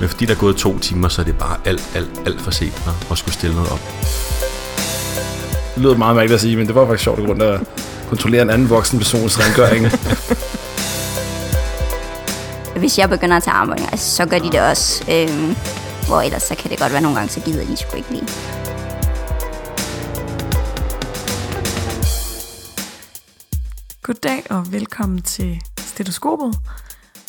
Men fordi der er gået to timer, så er det bare alt, alt, alt for sent at skulle stille noget op. Det lyder meget mærkeligt at sige, men det var faktisk sjovt at gå rundt og kontrollere en anden voksen persons rengøring. Hvis jeg begynder at tage armbøjninger, så gør de det også. Øhm, hvor ellers så kan det godt være nogle gange, så gider de sgu ikke lige. Goddag og velkommen til Stetoskopet.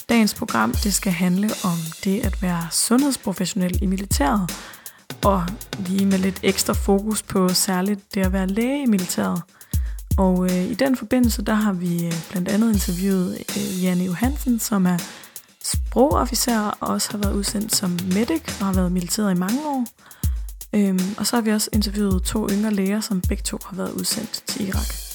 Dagens program det skal handle om det at være sundhedsprofessionel i militæret, og lige med lidt ekstra fokus på særligt det at være læge i militæret. Og øh, i den forbindelse, der har vi øh, blandt andet interviewet øh, Janne Johansen, som er sprogofficer og også har været udsendt som medic og har været militæret i mange år. Øhm, og så har vi også interviewet to yngre læger, som begge to har været udsendt til Irak.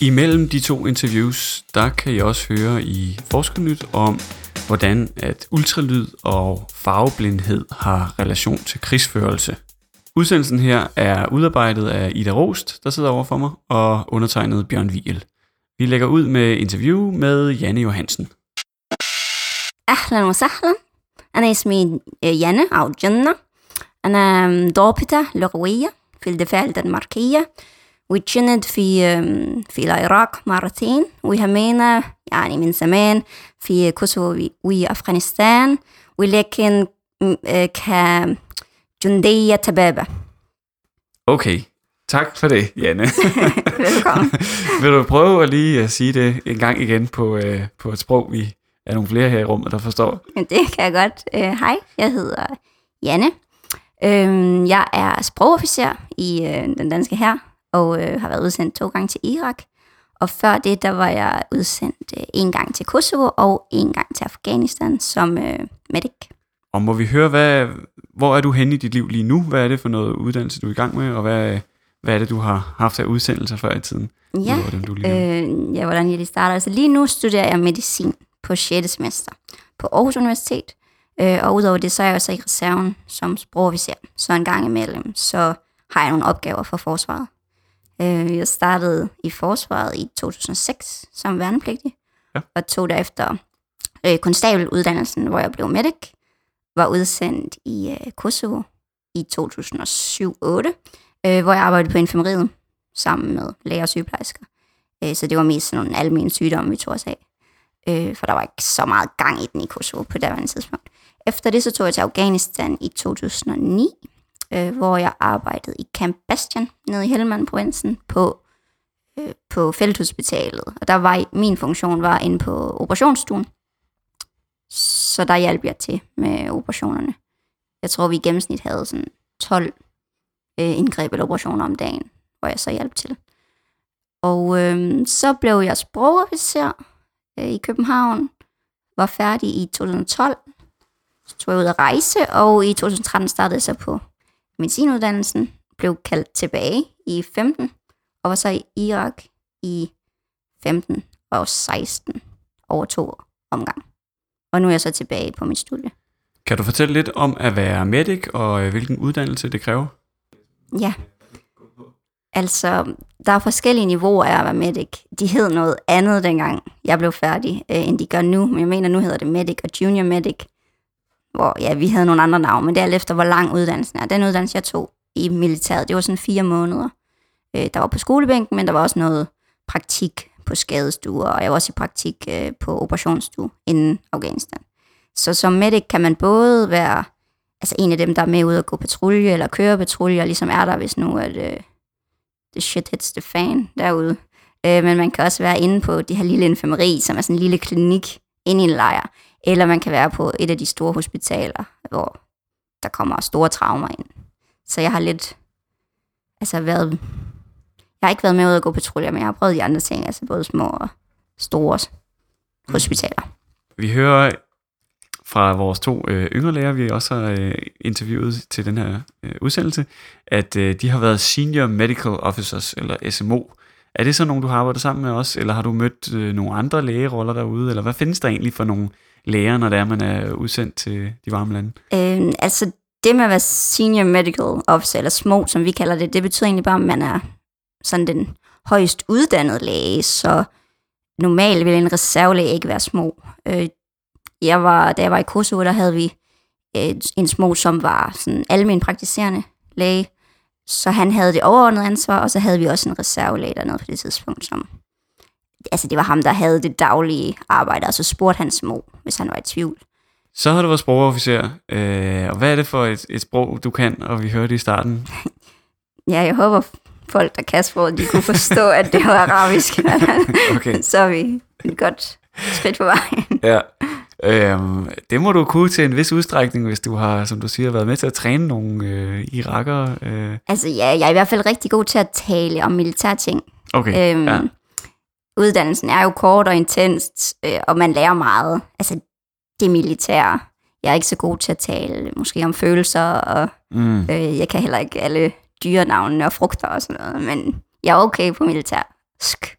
Imellem de to interviews, der kan I også høre i Forskernyt om, hvordan at ultralyd og farveblindhed har relation til krigsførelse. Udsendelsen her er udarbejdet af Ida Rost, der sidder over for mig, og undertegnet Bjørn Wiel. Vi lægger ud med interview med Janne Johansen. أهلا وسهلا أنا اسمي يانا أو جنة أنا ضابطة لغوية في الدفاع الدنماركية واتشند في في العراق مرتين وهمينا يعني من زمان في كوسوفو وأفغانستان ولكن كجندية تبابة Okay, tak for det, Janne. Velkommen. Vil du prøve at lige at sige det en gang igen på, øh, på et sprog, vi er nogle flere her i rummet, der forstår? Men det kan jeg godt. Øh, Hej, jeg hedder Janne. Øh, jeg er sprogofficer i øh, den danske her og øh, har været udsendt to gange til Irak. Og før det, der var jeg udsendt øh, en gang til Kosovo og en gang til Afghanistan som øh, medic. Og må vi høre, hvad, hvor er du henne i dit liv lige nu? Hvad er det for noget uddannelse, du er i gang med? Og hvad, hvad er det, du har haft af udsendelser før i tiden? Ja, Udover dem, du lige øh, ja hvordan jeg lige starter. Altså lige nu studerer jeg medicin på 6. semester på Aarhus Universitet. Øh, og udover det, så er jeg også i reserven som sprogofficer. Så en gang imellem, så har jeg nogle opgaver for forsvaret. Øh, jeg startede i forsvaret i 2006 som værnepligtig, Ja. og tog derefter øh, konstabeluddannelsen, hvor jeg blev medic, var udsendt i øh, Kosovo i 2007-8, øh, hvor jeg arbejdede på infirmeriet sammen med læger og sygeplejersker. Øh, så det var mest sådan nogle almindelige sygdomme, vi tog os af. Øh, for der var ikke så meget gang i den i Kosovo på daværende tidspunkt. Efter det så tog jeg til Afghanistan i 2009, øh, hvor jeg arbejdede i Camp Bastion nede i Helmand-provinsen på, øh, på felthospitalet. Og der var min funktion var inde på operationsstuen. Så der hjalp jeg til med operationerne. Jeg tror, vi i gennemsnit havde sådan 12 øh, indgreb eller operationer om dagen, hvor jeg så hjalp til. Og øh, så blev jeg sprogofficer øh, i København, var færdig i 2012, så tog jeg ud at rejse, og i 2013 startede jeg så på medicinuddannelsen, blev kaldt tilbage i 15, og var så i Irak i 15 og 16 over to omgang. Og nu er jeg så tilbage på mit studie. Kan du fortælle lidt om at være medic, og øh, hvilken uddannelse det kræver? Ja. Altså, der er forskellige niveauer af at være medic. De hed noget andet dengang jeg blev færdig, øh, end de gør nu. Men jeg mener, nu hedder det medic og junior medic. Hvor, ja, vi havde nogle andre navne, men det er alt efter, hvor lang uddannelsen er. Den uddannelse, jeg tog i militæret, det var sådan fire måneder. Øh, der var på skolebænken, men der var også noget praktik på skadestuer, og jeg var også i praktik øh, på operationsstue inden Afghanistan. Så som medic kan man både være altså en af dem, der er med ud og gå patrulje eller køre patrulje, og ligesom er der, hvis nu at øh, the shit hits the fan derude. Øh, men man kan også være inde på det her lille infirmeri, som er sådan en lille klinik inde i en lejr. Eller man kan være på et af de store hospitaler, hvor der kommer store traumer ind. Så jeg har lidt, altså været, jeg har ikke været med ud at gå patruljer, men jeg har prøvet de andre ting, altså både små og store hospitaler. Vi hører fra vores to øh, yngre læger, vi også har øh, interviewet til den her øh, udsendelse, at øh, de har været Senior Medical Officers, eller SMO. Er det så nogen, du har arbejdet sammen med os, eller har du mødt øh, nogle andre lægeroller derude, eller hvad findes der egentlig for nogle læger, når det er, man er udsendt til de varme lande? Øh, altså det med at være senior medical officer, eller SMO, som vi kalder det, det betyder egentlig bare, at man er sådan den højst uddannede læge, så normalt vil en reservelæge ikke være små. Øh, jeg var, da jeg var i Kosovo, der havde vi øh, en små, som var sådan almen praktiserende læge. Så han havde det overordnede ansvar, og så havde vi også en reservelæge dernede på det tidspunkt, som altså det var ham, der havde det daglige arbejde, og så spurgte han små, hvis han var i tvivl. Så har du været sprogofficer, øh, og hvad er det for et, et sprog, du kan, og vi hørte det i starten? Ja, jeg håber, folk, der kan sproget, de kunne forstå, at det var arabisk. Okay. så er vi et godt skridt på vejen. Ja. Øhm, det må du kunne til en vis udstrækning, hvis du har, som du siger, været med til at træne nogle øh, irakere. Øh. Altså ja, jeg er i hvert fald rigtig god til at tale om militærting. Okay, Øhm, ja. Uddannelsen er jo kort og intens, øh, og man lærer meget. Altså det militære. Jeg er ikke så god til at tale måske om følelser, og Mm. øh, jeg kan heller ikke alle dyrenavnene og frugter og sådan noget, men jeg er okay på militær sk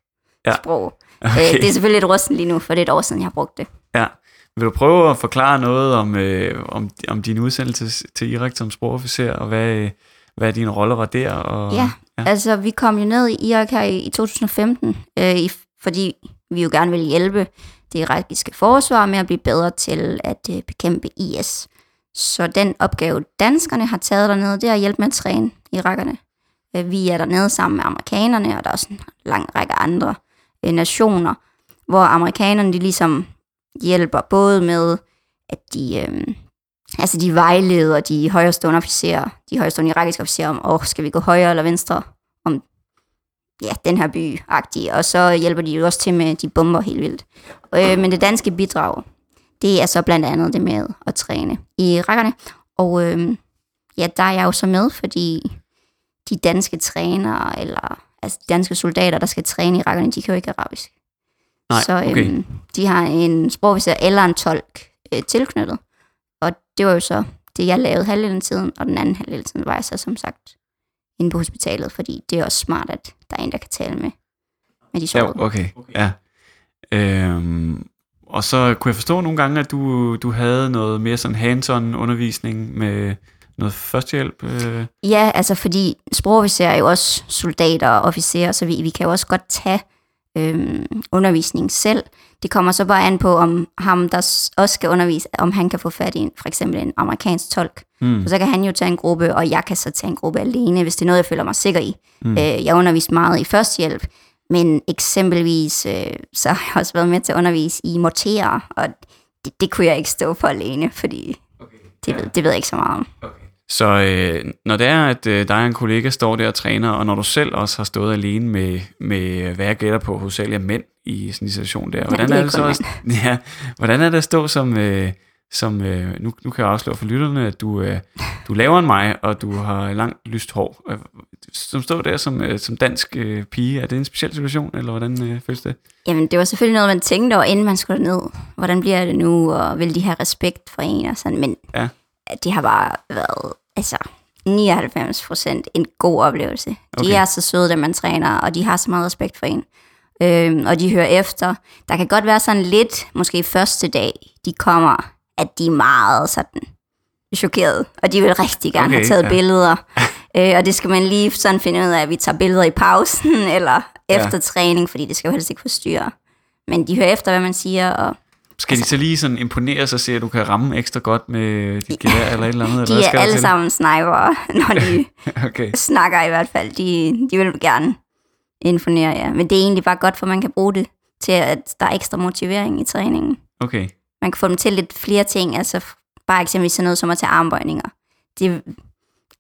Ja. sprog. Okay. Øh, det er selvfølgelig lidt rusten lige nu, for det er et år siden, jeg har brugt det. Ja. Vil du prøve at forklare noget om, øh, om, om din udsendelse til Irak som sprogofficer, og hvad, øh, hvad din rolle var der? Og, Ja, ja, altså vi kom jo ned i Irak her i, i 2015, øh, i, fordi vi jo gerne vil hjælpe det irakiske forsvar med at blive bedre til at øh, bekæmpe IS. Så den opgave, danskerne har taget dernede, det er at hjælpe med at træne irakerne. Øh, vi er dernede sammen med amerikanerne, og der er også en lang række andre øh, nationer, hvor amerikanerne de ligesom hjælper både med, at de, øh, altså de vejleder de højrestående officerer, de højrestående irakiske officerer om, åh, skal vi gå højre eller venstre om ja, den her by -agtig. og så hjælper de jo også til med de bomber helt vildt. Øh, men det danske bidrag, det er så blandt andet det med at træne i rækkerne, og øh, ja, der er jeg jo så med, fordi de danske trænere, eller altså de danske soldater, der skal træne i rækkerne, de kan jo ikke arabisk. Nej, så okay. øhm, de har en sprogofficer eller en tolk øh, tilknyttet. Og det var jo så det, jeg lavede halvdelen af tiden, og den anden halvdel af tiden var jeg så som sagt inde på hospitalet, fordi det er også smart, at der er en, der kan tale med, med de Ja, sårede. okay. Ja. Øhm, og så kunne jeg forstå nogle gange, at du, du havde noget mere sådan hands-on undervisning med noget førstehjælp. Øh. Ja, altså fordi sprogofficerer er jo også soldater og officerer, så vi, vi kan jo også godt tage øhm, undervisning selv. Det kommer så bare an på, om ham, der også skal undervise, om han kan få fat i en, for eksempel en amerikansk tolk. Mm. Og så kan han jo tage en gruppe, og jeg kan så tage en gruppe alene, hvis det er noget, jeg føler mig sikker i. Mm. Øh, jeg underviste meget i førstehjælp, men eksempelvis øh, så har jeg også været med til at undervise i morterer, og det, det kunne jeg ikke stå for alene, fordi det, ved, det ved jeg ikke så meget om. Så øh, når det er, at øh, dig og en kollega står der og træner, og når du selv også har stået alene med, med hvad jeg gætter på, hovedsageligt mænd i sådan en situation der, hvordan det er er det så også, ja, hvordan er det at stå som, øh, som øh, nu, nu kan jeg afsløre for lytterne, at du, øh, du laver end mig, og du har langt lyst hår. Øh, Som står der som, øh, som dansk øh, pige, er det en speciel situation, eller hvordan øh, føles det? Jamen, det var selvfølgelig noget, man tænkte over, inden man skulle ned. Hvordan bliver det nu, og vil de have respekt for en og sådan, men Ja. det har bare været, altså, 99 procent en god oplevelse. Okay. De er så søde, da man træner, og de har så meget respekt for en. Øhm, og de hører efter. Der kan godt være sådan lidt, måske første dag, de kommer, at de er meget sådan chokeret, og de vil rigtig gerne okay, have taget ja. ja. billeder. øh, og det skal man lige sådan finde ud af, at vi tager billeder i pausen, eller efter træning, fordi det skal jo helst ikke forstyrre. Men de hører efter, hvad man siger, og Skal de så lige sådan imponere sig og se, at du kan ramme ekstra godt med dit gevær eller et eller andet? de er alle sammen sniper, når de Okay. snakker i hvert fald. De, de vil gerne imponere, ja. Men det er egentlig bare godt, for man kan bruge det til, at der er ekstra motivering i træningen. Okay. Man kan få dem til lidt flere ting, altså bare eksempelvis sådan noget som at tage armbøjninger. Det,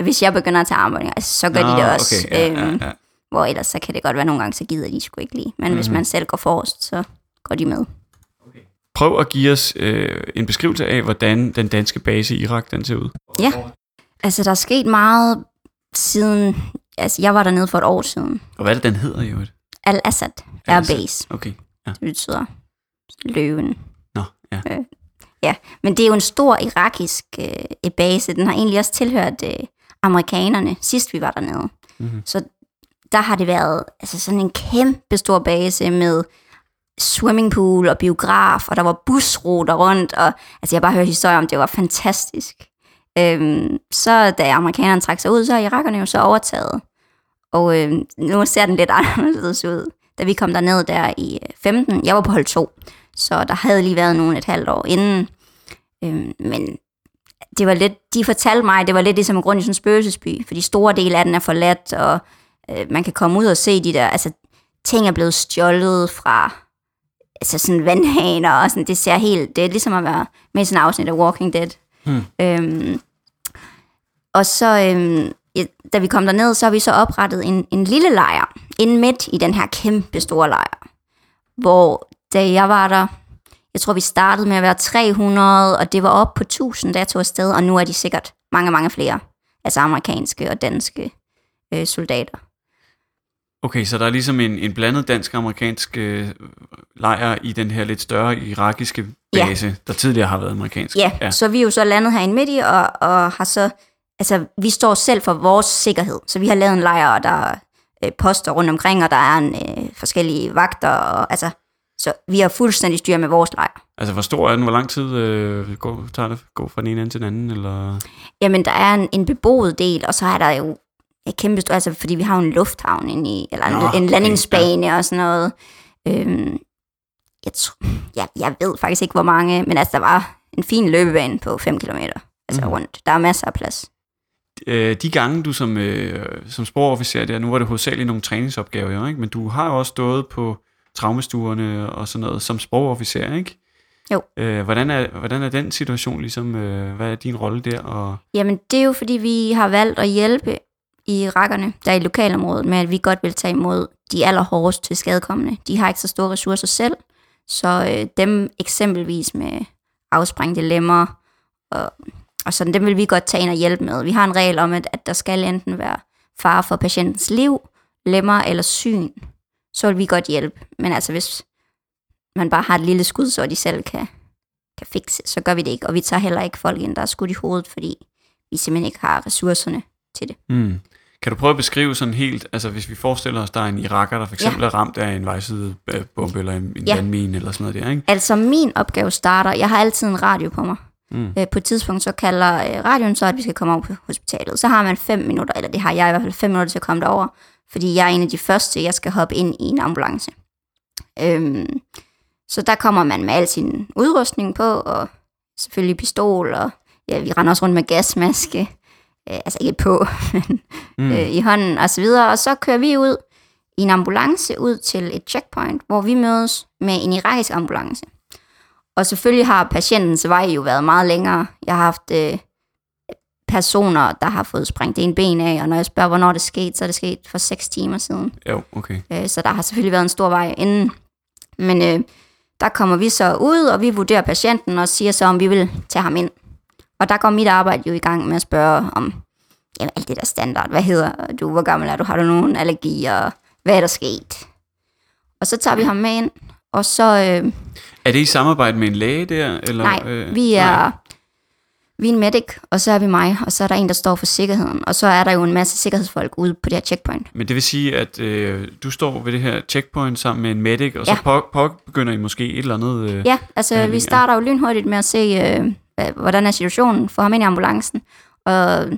hvis jeg begynder at tage armbøjninger, altså, så gør Nå, de det også. Okay. Ja, ja, øhm, ja. Hvor ellers så kan det godt være, nogle gange så gider de sgu ikke lige. Men mm-hmm. hvis man selv går forrest, så går de med. Prøv at give os øh, en beskrivelse af, hvordan den danske base i Irak den ser ud. Ja. Altså, der er sket meget siden... Altså, jeg var dernede for et år siden. Og hvad er det, den hedder i øvrigt? Al-Assad. Air Base. Okay. Ja. Det betyder løven. Nå, ja. Men det er jo en stor irakisk øh, base. Den har egentlig også tilhørt øh, amerikanerne, sidst vi var dernede. Mhm. Så der har det været altså sådan en kæmpe stor base med swimmingpool og biograf, og der var busruter rundt, og altså jeg har bare hørt historier om, det var fantastisk. Øhm, så da amerikanerne trak sig ud, så har irakerne jo så overtaget. Og øhm, nu ser den lidt anderledes ud. Da vi kom derned der i øh, 15, jeg var på hold 2, så der havde lige været nogen et halvt år inden. Øhm, men det var lidt, de fortalte mig, at det var lidt ligesom en grund i sådan en spøgelsesby, fordi store dele af den er forladt, og øh, man kan komme ud og se de der, altså ting er blevet stjålet fra altså sådan vandhaner, og sådan, det ser helt, det er ligesom at være med i sådan en afsnit af Walking Dead. Hmm. Øhm, og så, øhm, ja, da vi kom derned, så har vi så oprettet en, en lille lejr, inde midt i den her kæmpe store lejr, hvor da jeg var der, jeg tror vi startede med at være 300, og det var op på 1000, da jeg tog afsted, og nu er de sikkert mange, mange flere, altså amerikanske og danske øh, soldater. Okay, så der er ligesom en, en blandet dansk-amerikansk øh, lejr i den her lidt større irakiske base, ja. der tidligere har været amerikansk. Ja, ja, så vi er jo så landet herinde midt i, og, og har så, altså vi står selv for vores sikkerhed, så vi har lavet en lejr, og der er øh, poster rundt omkring, og der er en, øh, forskellige vagter, og altså, så vi har fuldstændig styr med vores lejr. Altså, hvor stor er den? Hvor lang tid øh, går, tager det gå fra den ene ende til den anden? Eller? Jamen, der er en, en beboet del, og så er der jo et kæmpe stort, altså fordi vi har jo en lufthavn inde i, eller en, Nå, en okay, landingsbane ja. og sådan noget. Øhm, jeg, tror, jeg, jeg ved faktisk ikke, hvor mange, men altså, der var en fin løbebane på 5 km, altså mm. rundt. Der er masser af plads. Øh, de gange, du som, øh, som sprogofficer der, nu var det hovedsageligt nogle træningsopgaver, jo, ikke? men du har jo også stået på traumestuerne og sådan noget som sprogofficer, ikke? Jo. Øh, hvordan, er, hvordan er den situation ligesom? Øh, hvad er din rolle der? Og, Jamen, det er jo fordi, vi har valgt at hjælpe i rækkerne, der er i lokalområdet, med at vi godt vil tage imod de allerhårdeste til skadekommende. De har ikke så store ressourcer selv, så øh, dem eksempelvis med afsprængte lemmer, og, og sådan, dem vil vi godt tage ind og hjælpe med. Vi har en regel om, at, at der skal enten være fare for patientens liv, lemmer eller syn, så vil vi godt hjælpe. Men altså, hvis man bare har et lille skud, så de selv kan, kan fikse, så gør vi det ikke. Og vi tager heller ikke folk ind, der er skudt i hovedet, fordi vi simpelthen ikke har ressourcerne til det. hmm. Kan du prøve at beskrive sådan helt, altså hvis vi forestiller os, der er en iraker, der for eksempel ja. er ramt af en vejsidebombe eller en, en Ja. landmine eller sådan noget der, ikke? Altså min opgave starter, jeg har altid en radio på mig. Mm. Øh, på et tidspunkt så kalder øh, radioen så, at vi skal komme over på hospitalet. Så har man fem minutter, eller det har jeg i hvert fald fem minutter til at komme derover, fordi jeg er en af de første, jeg skal hoppe ind i en ambulance. Øhm, så der kommer man med al sin udrustning på, og selvfølgelig pistol, og ja, vi render også rundt med gasmaske, øh, altså ikke på, men Mm. øh, i hånden og så videre. Og så kører vi ud i en ambulance ud til et checkpoint, hvor vi mødes med en irakisk ambulance. Og selvfølgelig har patientens vej jo været meget længere. Jeg har haft øh, personer, der har fået sprængt en ben af, og når jeg spørger, hvornår det skete, så er det sket for 6 timer siden. Jo, okay. Øh, så der har selvfølgelig været en stor vej inden. Men øh, der kommer vi så ud, og vi vurderer patienten og siger så, om vi vil tage ham ind. Og der går mit arbejde jo i gang med at spørge om jamen, alt det der standard. Hvad hedder du? Hvor gammel er du? Har du nogen allergier? Hvad er der sket? Og så tager vi ham med ind, og så... Øh, Er det i samarbejde med en læge der? Eller, nej, øh, vi er... nej. Vi er en medic, og så er vi mig, og så er der en, der står for sikkerheden. Og så er der jo en masse sikkerhedsfolk ude på det her checkpoint. Men det vil sige, at øh, du står ved det her checkpoint sammen med en medic, og så Ja. på, påbegynder I måske et eller andet... Øh, Ja, altså behandling, vi starter jo lynhurtigt med at se, øh, Øh, hvordan er situationen, får ham ind i ambulancen, og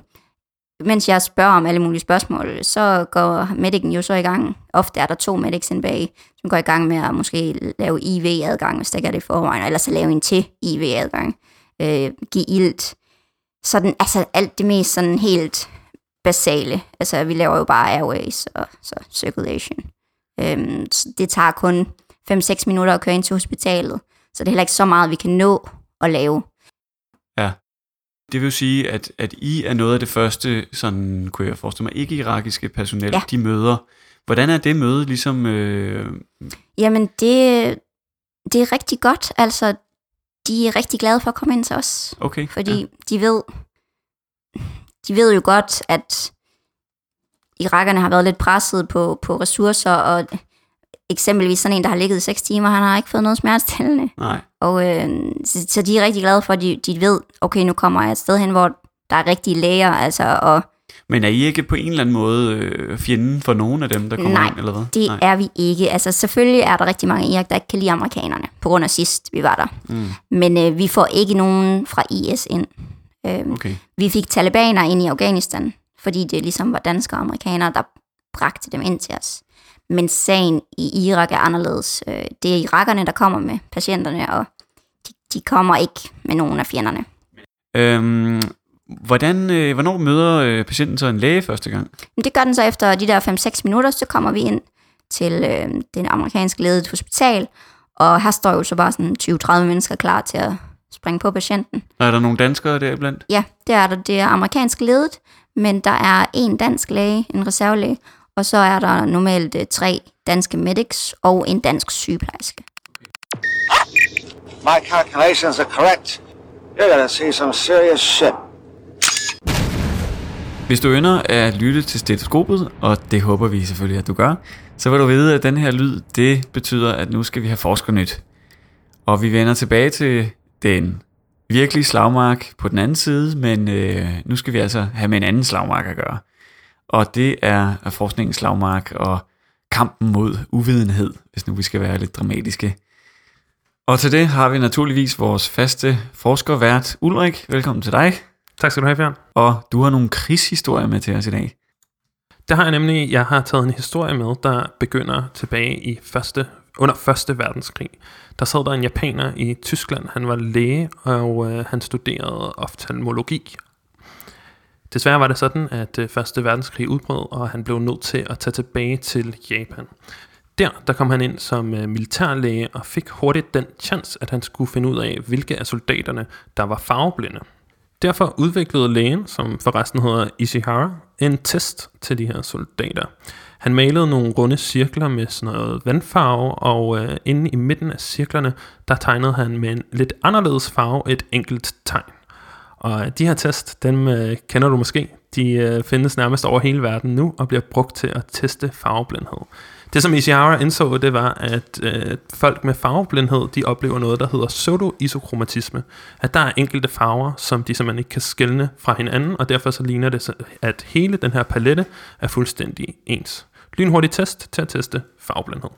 mens jeg spørger om alle mulige spørgsmål, så går medicen jo så i gang. Ofte er der to medics inde bag, som går i gang med at måske lave IV-adgang, hvis der ikke er det i forvejen, eller så lave en til IV-adgang, øh, give ilt. Sådan, altså alt det mest sådan helt basale. Altså vi laver jo bare airways og så circulation. Øhm, så det tager kun 5-6 minutter at køre ind til hospitalet, så det er heller ikke så meget, vi kan nå at lave. Det vil jo sige, at, at I er noget af det første, sådan kunne jeg forestille mig, ikke-irakiske personel, ja. De møder. Hvordan er det møde ligesom... Øh, Jamen, det, det er rigtig godt. Altså, de er rigtig glade for at komme ind til os, okay, fordi ja. de ved, de ved jo godt, at irakerne har været lidt presset på, på ressourcer, og eksempelvis sådan en, der har ligget i 6 timer, han har ikke fået noget smertestillende. Nej, Og øh, så, så de er rigtig glade for, at de, de ved, okay, nu kommer jeg et sted hen, hvor der er rigtige læger, altså, og men er I ikke på en eller anden måde øh, fjenden for nogen af dem, der kommer Nej, ind, eller hvad? det Nej. er vi ikke. Altså selvfølgelig er der rigtig mange i Irak, der ikke kan lide amerikanerne, på grund af sidst, vi var der. Mm, Men øh, vi får ikke nogen fra IS ind. Øh, okay. Vi fik talibaner ind i Afghanistan, fordi det ligesom var danskere og amerikanere, der bragte dem ind til os. Men sagen i Irak er anderledes. Øh, Det er irakerne, der kommer med patienterne, og de, de kommer ikke med nogen af fjenderne. Øhm, hvordan, øh, hvornår møder øh, patienten så en læge første gang? Det gør den så efter de der 5-6 minutter, så kommer vi ind til øh, den amerikanske ledet hospital, og her står jo så bare sådan 20-30 mennesker klar til at springe på patienten. Er der nogle danskere der iblandt? Ja, det er der. Det er amerikansk ledet, men der er en dansk læge, en reservelæge, og så er der normalt øh, tre danske medics og en dansk sygeplejerske. My calculations are correct. You're gonna see some serious shit. Hvis du ønsker at lytte til stetoskopet, og det håber vi selvfølgelig, at du gør, så vil du vide, at den her lyd, det betyder, at nu skal vi have forskernyt. Og vi vender tilbage til den virkelige slagmark på den anden side, men øh, nu skal vi altså have med en anden slagmark at gøre. Og det er forskningens slagmark og kampen mod uvidenhed, hvis nu vi skal være lidt dramatiske. Og til det har vi naturligvis vores faste forskervært Ulrik. Velkommen til dig. Tak skal du have, Fjern. Og du har nogle krigshistorier med til os i dag. Det har jeg nemlig. Jeg har taget en historie med, der begynder tilbage i første, under første verdenskrig. Der sad der en japaner i Tyskland. Han var læge, og øh, han studerede oftalmologi. Desværre var det sådan, at øh, første verdenskrig udbrød, og han blev nødt til at tage tilbage til Japan. Der, der kom han ind som øh, militærlæge og fik hurtigt den chance, at han skulle finde ud af, hvilke af soldaterne, der var farveblinde. Derfor udviklede lægen, som forresten hedder Ishihara, en test til de her soldater. Han malede nogle runde cirkler med sådan noget vandfarve, og øh, inde i midten af cirklerne, der tegnede han med en lidt anderledes farve et enkelt tegn. Og de her test, dem øh, kender du måske. De øh, findes nærmest over hele verden nu og bliver brugt til at teste farveblindhed. Det som Ishihara indså, det var, at øh, folk med farveblindhed, de oplever noget, der hedder pseudo-isokromatisme. At der er enkelte farver, som de simpelthen ikke kan skelne fra hinanden, og derfor så ligner det, at hele den her palette er fuldstændig ens. Lynhurtig test til at teste farveblindhed.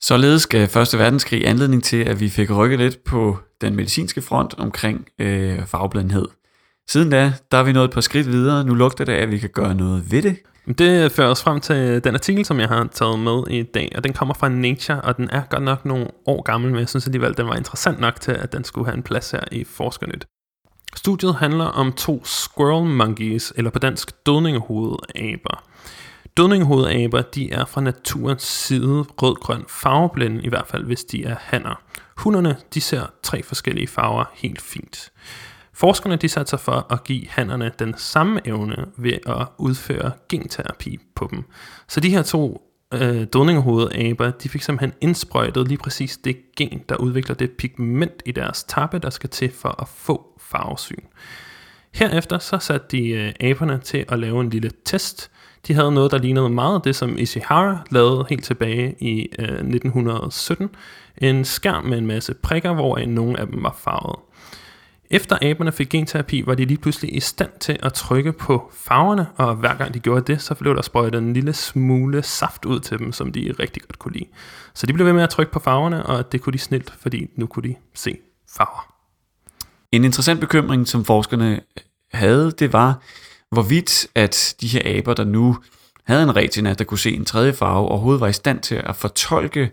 Således skal Første Verdenskrig anledning til, at vi fik rykket lidt på den medicinske front omkring øh, farveblindhed. Siden da, der er vi nået et par skridt videre. Nu lugter det af, at vi kan gøre noget ved det. Det fører os frem til den artikel, som jeg har taget med i dag, og den kommer fra Nature, og den er godt nok nogle år gammel, men jeg synes alligevel, den var interessant nok til, at den skulle have en plads her i Forskernyt. Studiet handler om to squirrel monkeys, eller på dansk dødningehovedaber. Dødninghovedaber, de er fra naturens side rød-grøn farveblinde, i hvert fald hvis de er hanner. Hunderne, de ser tre forskellige farver helt fint. Forskerne de satte sig for at give hannerne den samme evne ved at udføre genterapi på dem. Så de her to øh, dødningehovedaber, de fik simpelthen indsprøjtet lige præcis det gen, der udvikler det pigment i deres tappe, der skal til for at få farvesyn. Herefter så satte de øh, aberne til at lave en lille test. De havde noget, der lignede meget det, som Ishihara lavede helt tilbage i øh, 1917. En skærm med en masse prikker, hvor nogle af dem var farvet. Efter aberne fik genterapi, var de lige pludselig i stand til at trykke på farverne, og hver gang de gjorde det, så blev der sprøjtet en lille smule saft ud til dem, som de rigtig godt kunne lide. Så de blev ved med at trykke på farverne, og det kunne de snilt, fordi nu kunne de se farver. En interessant bekymring, som forskerne havde, det var, hvorvidt at de her aber, der nu havde en retina, der kunne se en tredje farve, overhovedet var i stand til at fortolke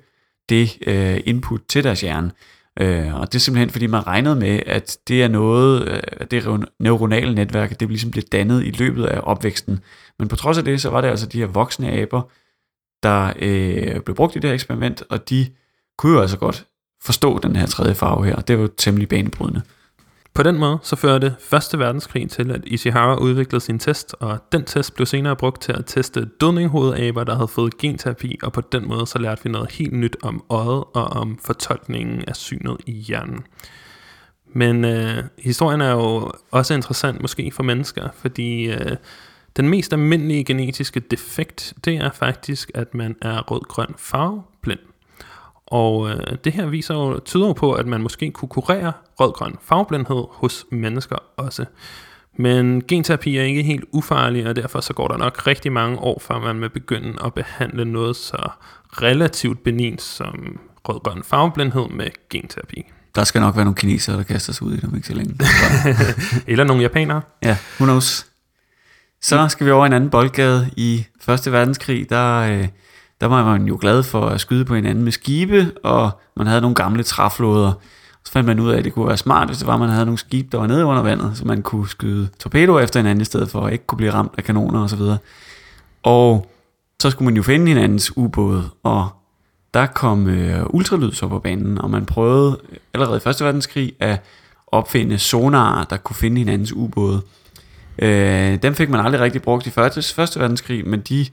det øh, input til deres hjerne. Øh, og det er simpelthen fordi man regnede med, at det er noget, øh, det neuronale netværk, det ligesom bliver dannet i løbet af opvæksten. Men på trods af det, så var det altså de her voksne aber, der øh, blev brugt i det her eksperiment, og de kunne jo altså godt forstå den her tredje farve her, det var jo temmelig banebrydende. På den måde så førte Første Verdenskrig til, at Ishihara udviklede sin test, og den test blev senere brugt til at teste dødninghovedaber, der havde fået genterapi, og på den måde så lærte vi noget helt nyt om øjet og om fortolkningen af synet i hjernen. Men øh, historien er jo også interessant måske for mennesker, fordi øh, den mest almindelige genetiske defekt, det er faktisk, at man er rød-grøn farveblind. Og øh, det her viser jo, tyder jo på, at man måske kunne kurere rødgrøn farveblindhed hos mennesker også. Men genterapi er ikke helt ufarlig, og derfor så går der nok rigtig mange år, før man vil begynde at behandle noget så relativt benint som rødgrøn farveblindhed med genterapi. Der skal nok være nogle kinesere, der kaster sig ud i dem ikke så længe. Eller nogle japanere. Ja, who knows. Så skal vi over en anden boldgade i Første Verdenskrig. Der, øh, der var man jo glad for at skyde på hinanden med skibe, og man havde nogle gamle træflåder. Så fandt man ud af, at det kunne være smart, hvis det var, at man havde nogle skibe, der var nede under vandet, så man kunne skyde torpedoer efter hinanden i stedet for at ikke kunne blive ramt af kanoner osv. Og, og så skulle man jo finde hinandens ubåde, og der kom øh, ultralyd så på banen, og man prøvede allerede i 1. verdenskrig at opfinde sonarer, der kunne finde hinandens ubåde. Øh, dem fik man aldrig rigtig brugt i 1. verdenskrig, men de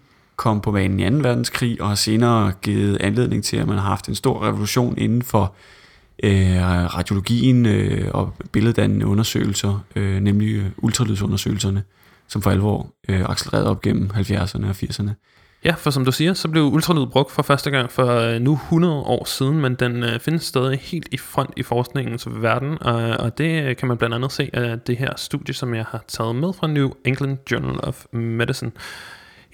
kom på banen i 2. verdenskrig, og har senere givet anledning til, at man har haft en stor revolution inden for øh, radiologien øh, og billeddannende undersøgelser, øh, nemlig øh, ultralydsundersøgelserne, som for alvor øh, accelererede op gennem 70'erne og 80'erne. Ja, for som du siger, så blev ultralyd brugt for første gang for øh, nu 100 år siden, men den øh, findes stadig helt i front i forskningens verden, og, og det øh, kan man blandt andet se af det her studie, som jeg har taget med fra New England Journal of Medicine.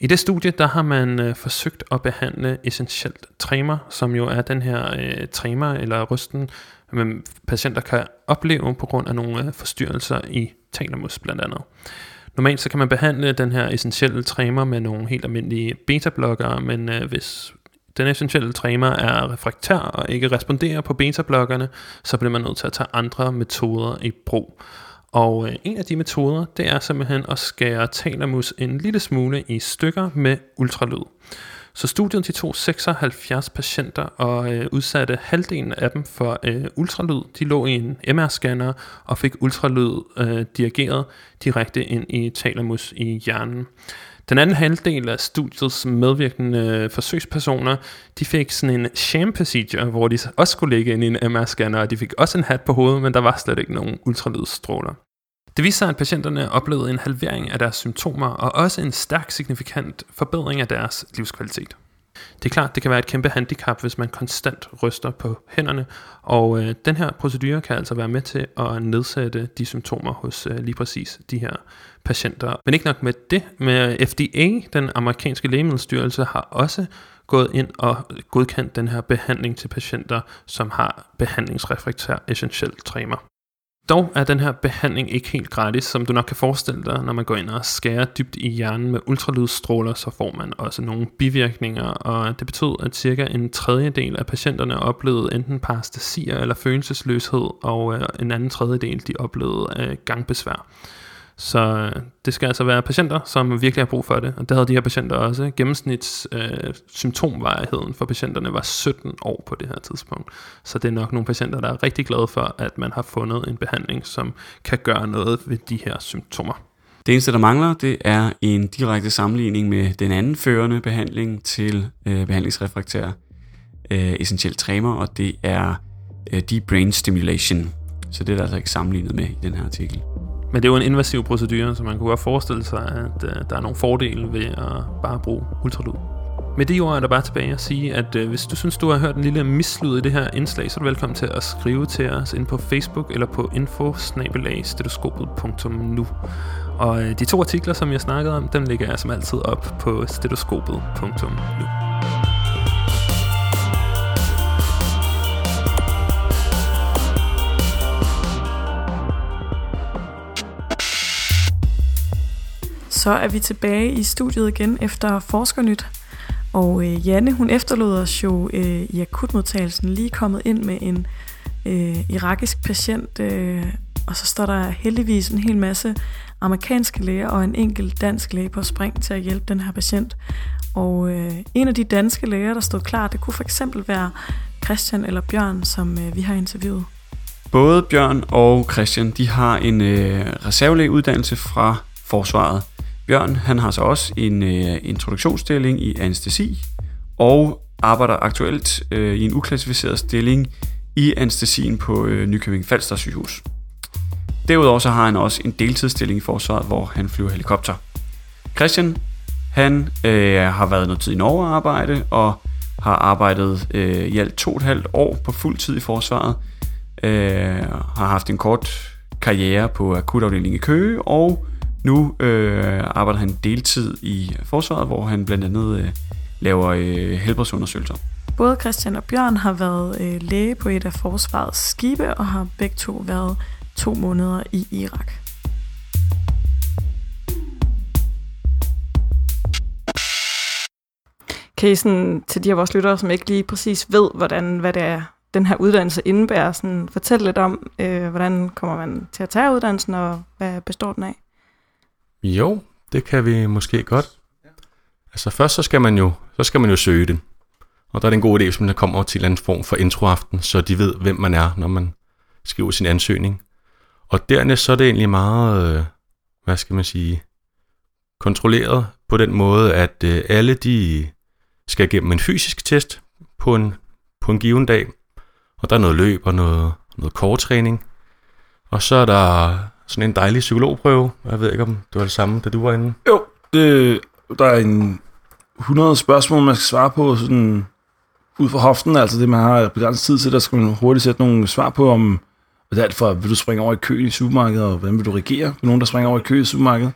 I det studie, der har man øh, forsøgt at behandle essentielt tremor, som jo er den her øh, tremor eller rysten, som patienter kan opleve på grund af nogle øh, forstyrrelser i talamus blandt andet. Normalt så kan man behandle den her essentielle tremor med nogle helt almindelige beta-blokkere, men øh, hvis den essentielle tremor er refraktær og ikke responderer på beta-blokkerne, så bliver man nødt til at tage andre metoder i brug. Og øh, en af de metoder, det er simpelthen at skære talamus en lille smule i stykker med ultralyd. Så studiet de tog 76 patienter og øh, udsatte halvdelen af dem for øh, ultralyd. De lå i en MR-scanner og fik ultralyd øh, dirigeret direkte ind i talamus i hjernen. Den anden halvdel af studiets medvirkende forsøgspersoner, de fik sådan en sham procedure, hvor de også skulle ligge ind i en MR-scanner, og de fik også en hat på hovedet, men der var slet ikke nogen ultralydstråler. Det viste sig, at patienterne oplevede en halvering af deres symptomer, og også en stærk signifikant forbedring af deres livskvalitet. Det er klart, det kan være et kæmpe handicap, hvis man konstant ryster på hænderne, og øh, den her procedure kan altså være med til at nedsætte de symptomer hos øh, lige præcis de her patienter. Men ikke nok med det, med FDA, den amerikanske lægemiddelstyrelse, har også gået ind og godkendt den her behandling til patienter, som har behandlingsrefraktær essentiel tremor. Dog er den her behandling ikke helt gratis, som du nok kan forestille dig, når man går ind og skærer dybt i hjernen med ultralydstråler, så får man også nogle bivirkninger, og det betød, at cirka en tredjedel af patienterne oplevede enten parastasier eller følelsesløshed, og øh, en anden tredjedel de oplevede øh, gangbesvær. Så øh, det skal altså være patienter, som virkelig har brug for det. Og det havde de her patienter også. Gennemsnits øh, symptomvarigheden for patienterne var 17 år på det her tidspunkt. Så det er nok nogle patienter, der er rigtig glade for, at man har fundet en behandling, som kan gøre noget ved de her symptomer. Det eneste, der mangler, det er en direkte sammenligning med den anden førende behandling til øh, behandlingsrefraktær øh, essentiel tremor, og det er øh, deep brain stimulation. Så det er der altså ikke sammenlignet med i den her artikel. Men det er jo en invasiv procedure, så man kunne godt forestille sig, at øh, der er nogle fordele ved at bare bruge ultralyd. Med de ord er der bare tilbage at sige, at øh, hvis du synes, du har hørt en lille mislyd i det her indslag, så er du velkommen til at skrive til os ind på Facebook eller på info Og øh, de to artikler, som jeg snakkede om, dem ligger jeg som altid op på stetoskopet.nu. Så er vi tilbage i studiet igen efter Forskernyt. Og øh, Janne, hun efterlod os jo øh, i akutmodtagelsen lige kommet ind med en øh, irakisk patient, øh, og så står der heldigvis en hel masse amerikanske læger og en enkelt dansk læge på spring til at hjælpe den her patient. Og øh, en af de danske læger, der stod klar, det kunne for eksempel være Christian eller Bjørn, som øh, vi har interviewet. Både Bjørn og Christian, de har en øh, reservelægeuddannelse fra forsvaret. Bjørn han har så også en øh, introduktionsstilling i anestesi og arbejder aktuelt øh, i en uklassificeret stilling i anestesien på øh, Nykøbing Falster sygehus. Derudover så har han også en deltidsstilling i forsvaret, hvor han flyver helikopter. Christian han øh, har været noget tid i Norge at arbejde og har arbejdet øh, i alt to og et halvt år på fuld tid i forsvaret. Øh, har haft en kort karriere på akutafdelingen i Køge og nu øh, arbejder han deltid i forsvaret, hvor han blandt andet øh, laver øh, helbredsundersøgelser. Både Christian og Bjørn har været øh, læge på et af forsvarets skibe og har begge to været to måneder i Irak. Kan I sådan, til de af vores lyttere, som ikke lige præcis ved, hvordan, hvad det er, den her uddannelse indebærer. Sådan, fortæl lidt om, øh, hvordan kommer man til at tage uddannelsen, og hvad består den af? Jo, det kan vi måske godt. Altså først så skal man jo, så skal man jo søge det. Og der er det en god idé, hvis man kommer til en anden form for introaften, så de ved, hvem man er, når man skriver sin ansøgning. Og dernæst så er det egentlig meget, øh, hvad skal man sige, kontrolleret på den måde, at øh, alle de skal igennem en fysisk test på en, på en given dag. Og der er noget løb og noget, noget korttræning. Og så er der sådan en dejlig psykologprøve. Jeg ved ikke, om det var det samme, da du var inde. Jo, det, der er en 100 spørgsmål, man skal svare på sådan ud fra hoften, altså det, man har begrænset tid til, der skal man hurtigt sætte nogle svar på, om hvad er det for, vil du springe over i kø i supermarkedet, og hvordan vil du reagere på nogen, der springer over i kø i supermarkedet?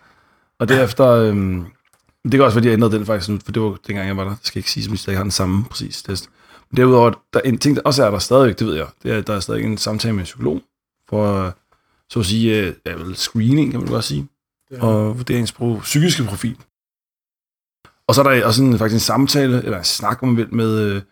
Og derefter, øhm, det kan også være, de har ændret den faktisk nu, for det var dengang, jeg var der. Det skal ikke sige, at jeg har den samme præcis test. Men derudover, der er en ting, der også er der stadigvæk, det ved jeg, det er, at der er stadig en samtale med en psykolog, for så at sige, øh, ja, vel, screening, kan man godt sige, og vurdering på psykiske profil. Og så er der også en, faktisk en samtale, eller en snak, om man vil, med øh,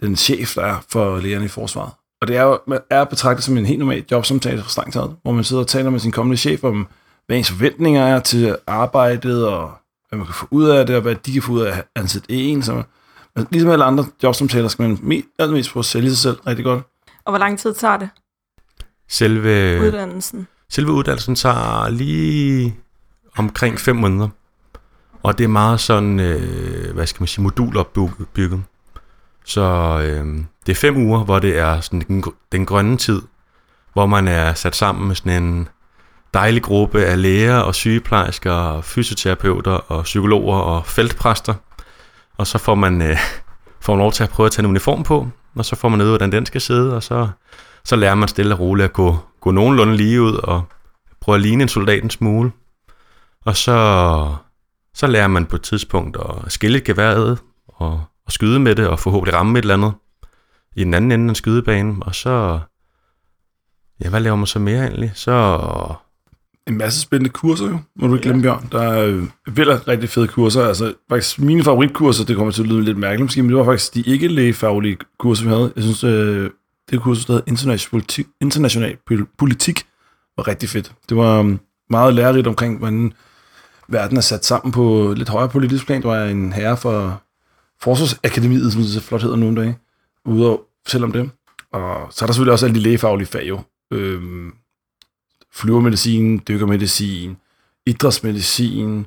den chef, der er for lægerne i forsvaret. Og det er jo man er betragtet som en helt normal jobsamtale fra strengt taget, hvor man sidder og taler med sin kommende chef om, hvad ens forventninger er til arbejdet, og hvad man kan få ud af det, og hvad de kan få ud af at ansætte en. Så, men ligesom alle andre jobsamtaler, skal man me, allermest prøve at sælge sig selv rigtig godt. Og hvor lang tid tager det, Selve, uddannelsen? selve uddannelsen tager lige omkring 5 måneder. Og det er meget sådan, øh, hvad skal man sige, modulopbygget. Så øh, det er fem uger, hvor det er sådan den, den grønne tid, hvor man er sat sammen med sådan en dejlig gruppe af læger og sygeplejersker, og fysioterapeuter og psykologer og feltpræster. Og så får man, øh, får man lov til at prøve at tage en uniform på, og så får man ud, hvordan den skal sidde, og så, så lærer man stille og roligt at gå, gå nogenlunde lige ud og prøve at ligne en soldat en smule. Og så, så lærer man på et tidspunkt at skille et gevær ad, og, og skyde med det, og forhåbentlig ramme et eller andet i den anden ende af en skydebane. Og så, ja, hvad laver man så mere egentlig? Så, En masse spændende kurser jo, må du ikke glemme, Bjørn. Der er vildt rigtig fede kurser. Altså, faktisk mine favoritkurser, det kommer til at lyde lidt mærkeligt måske, men det var faktisk de ikke lægefaglige kurser, vi havde. Jeg synes, øh, det kursus, der hedder international politik, international politik, var rigtig fedt. Det var um, meget lærerigt omkring, hvordan verden er sat sammen på lidt højere politisk plan. Der var en herre for Forsvarsakademiet, som det så flot hedder nogle dage, ude og fortælle om det. Og så er der selvfølgelig også alle de lægefaglige fag jo. Øhm, flyvermedicin, dykkermedicin, idrætsmedicin.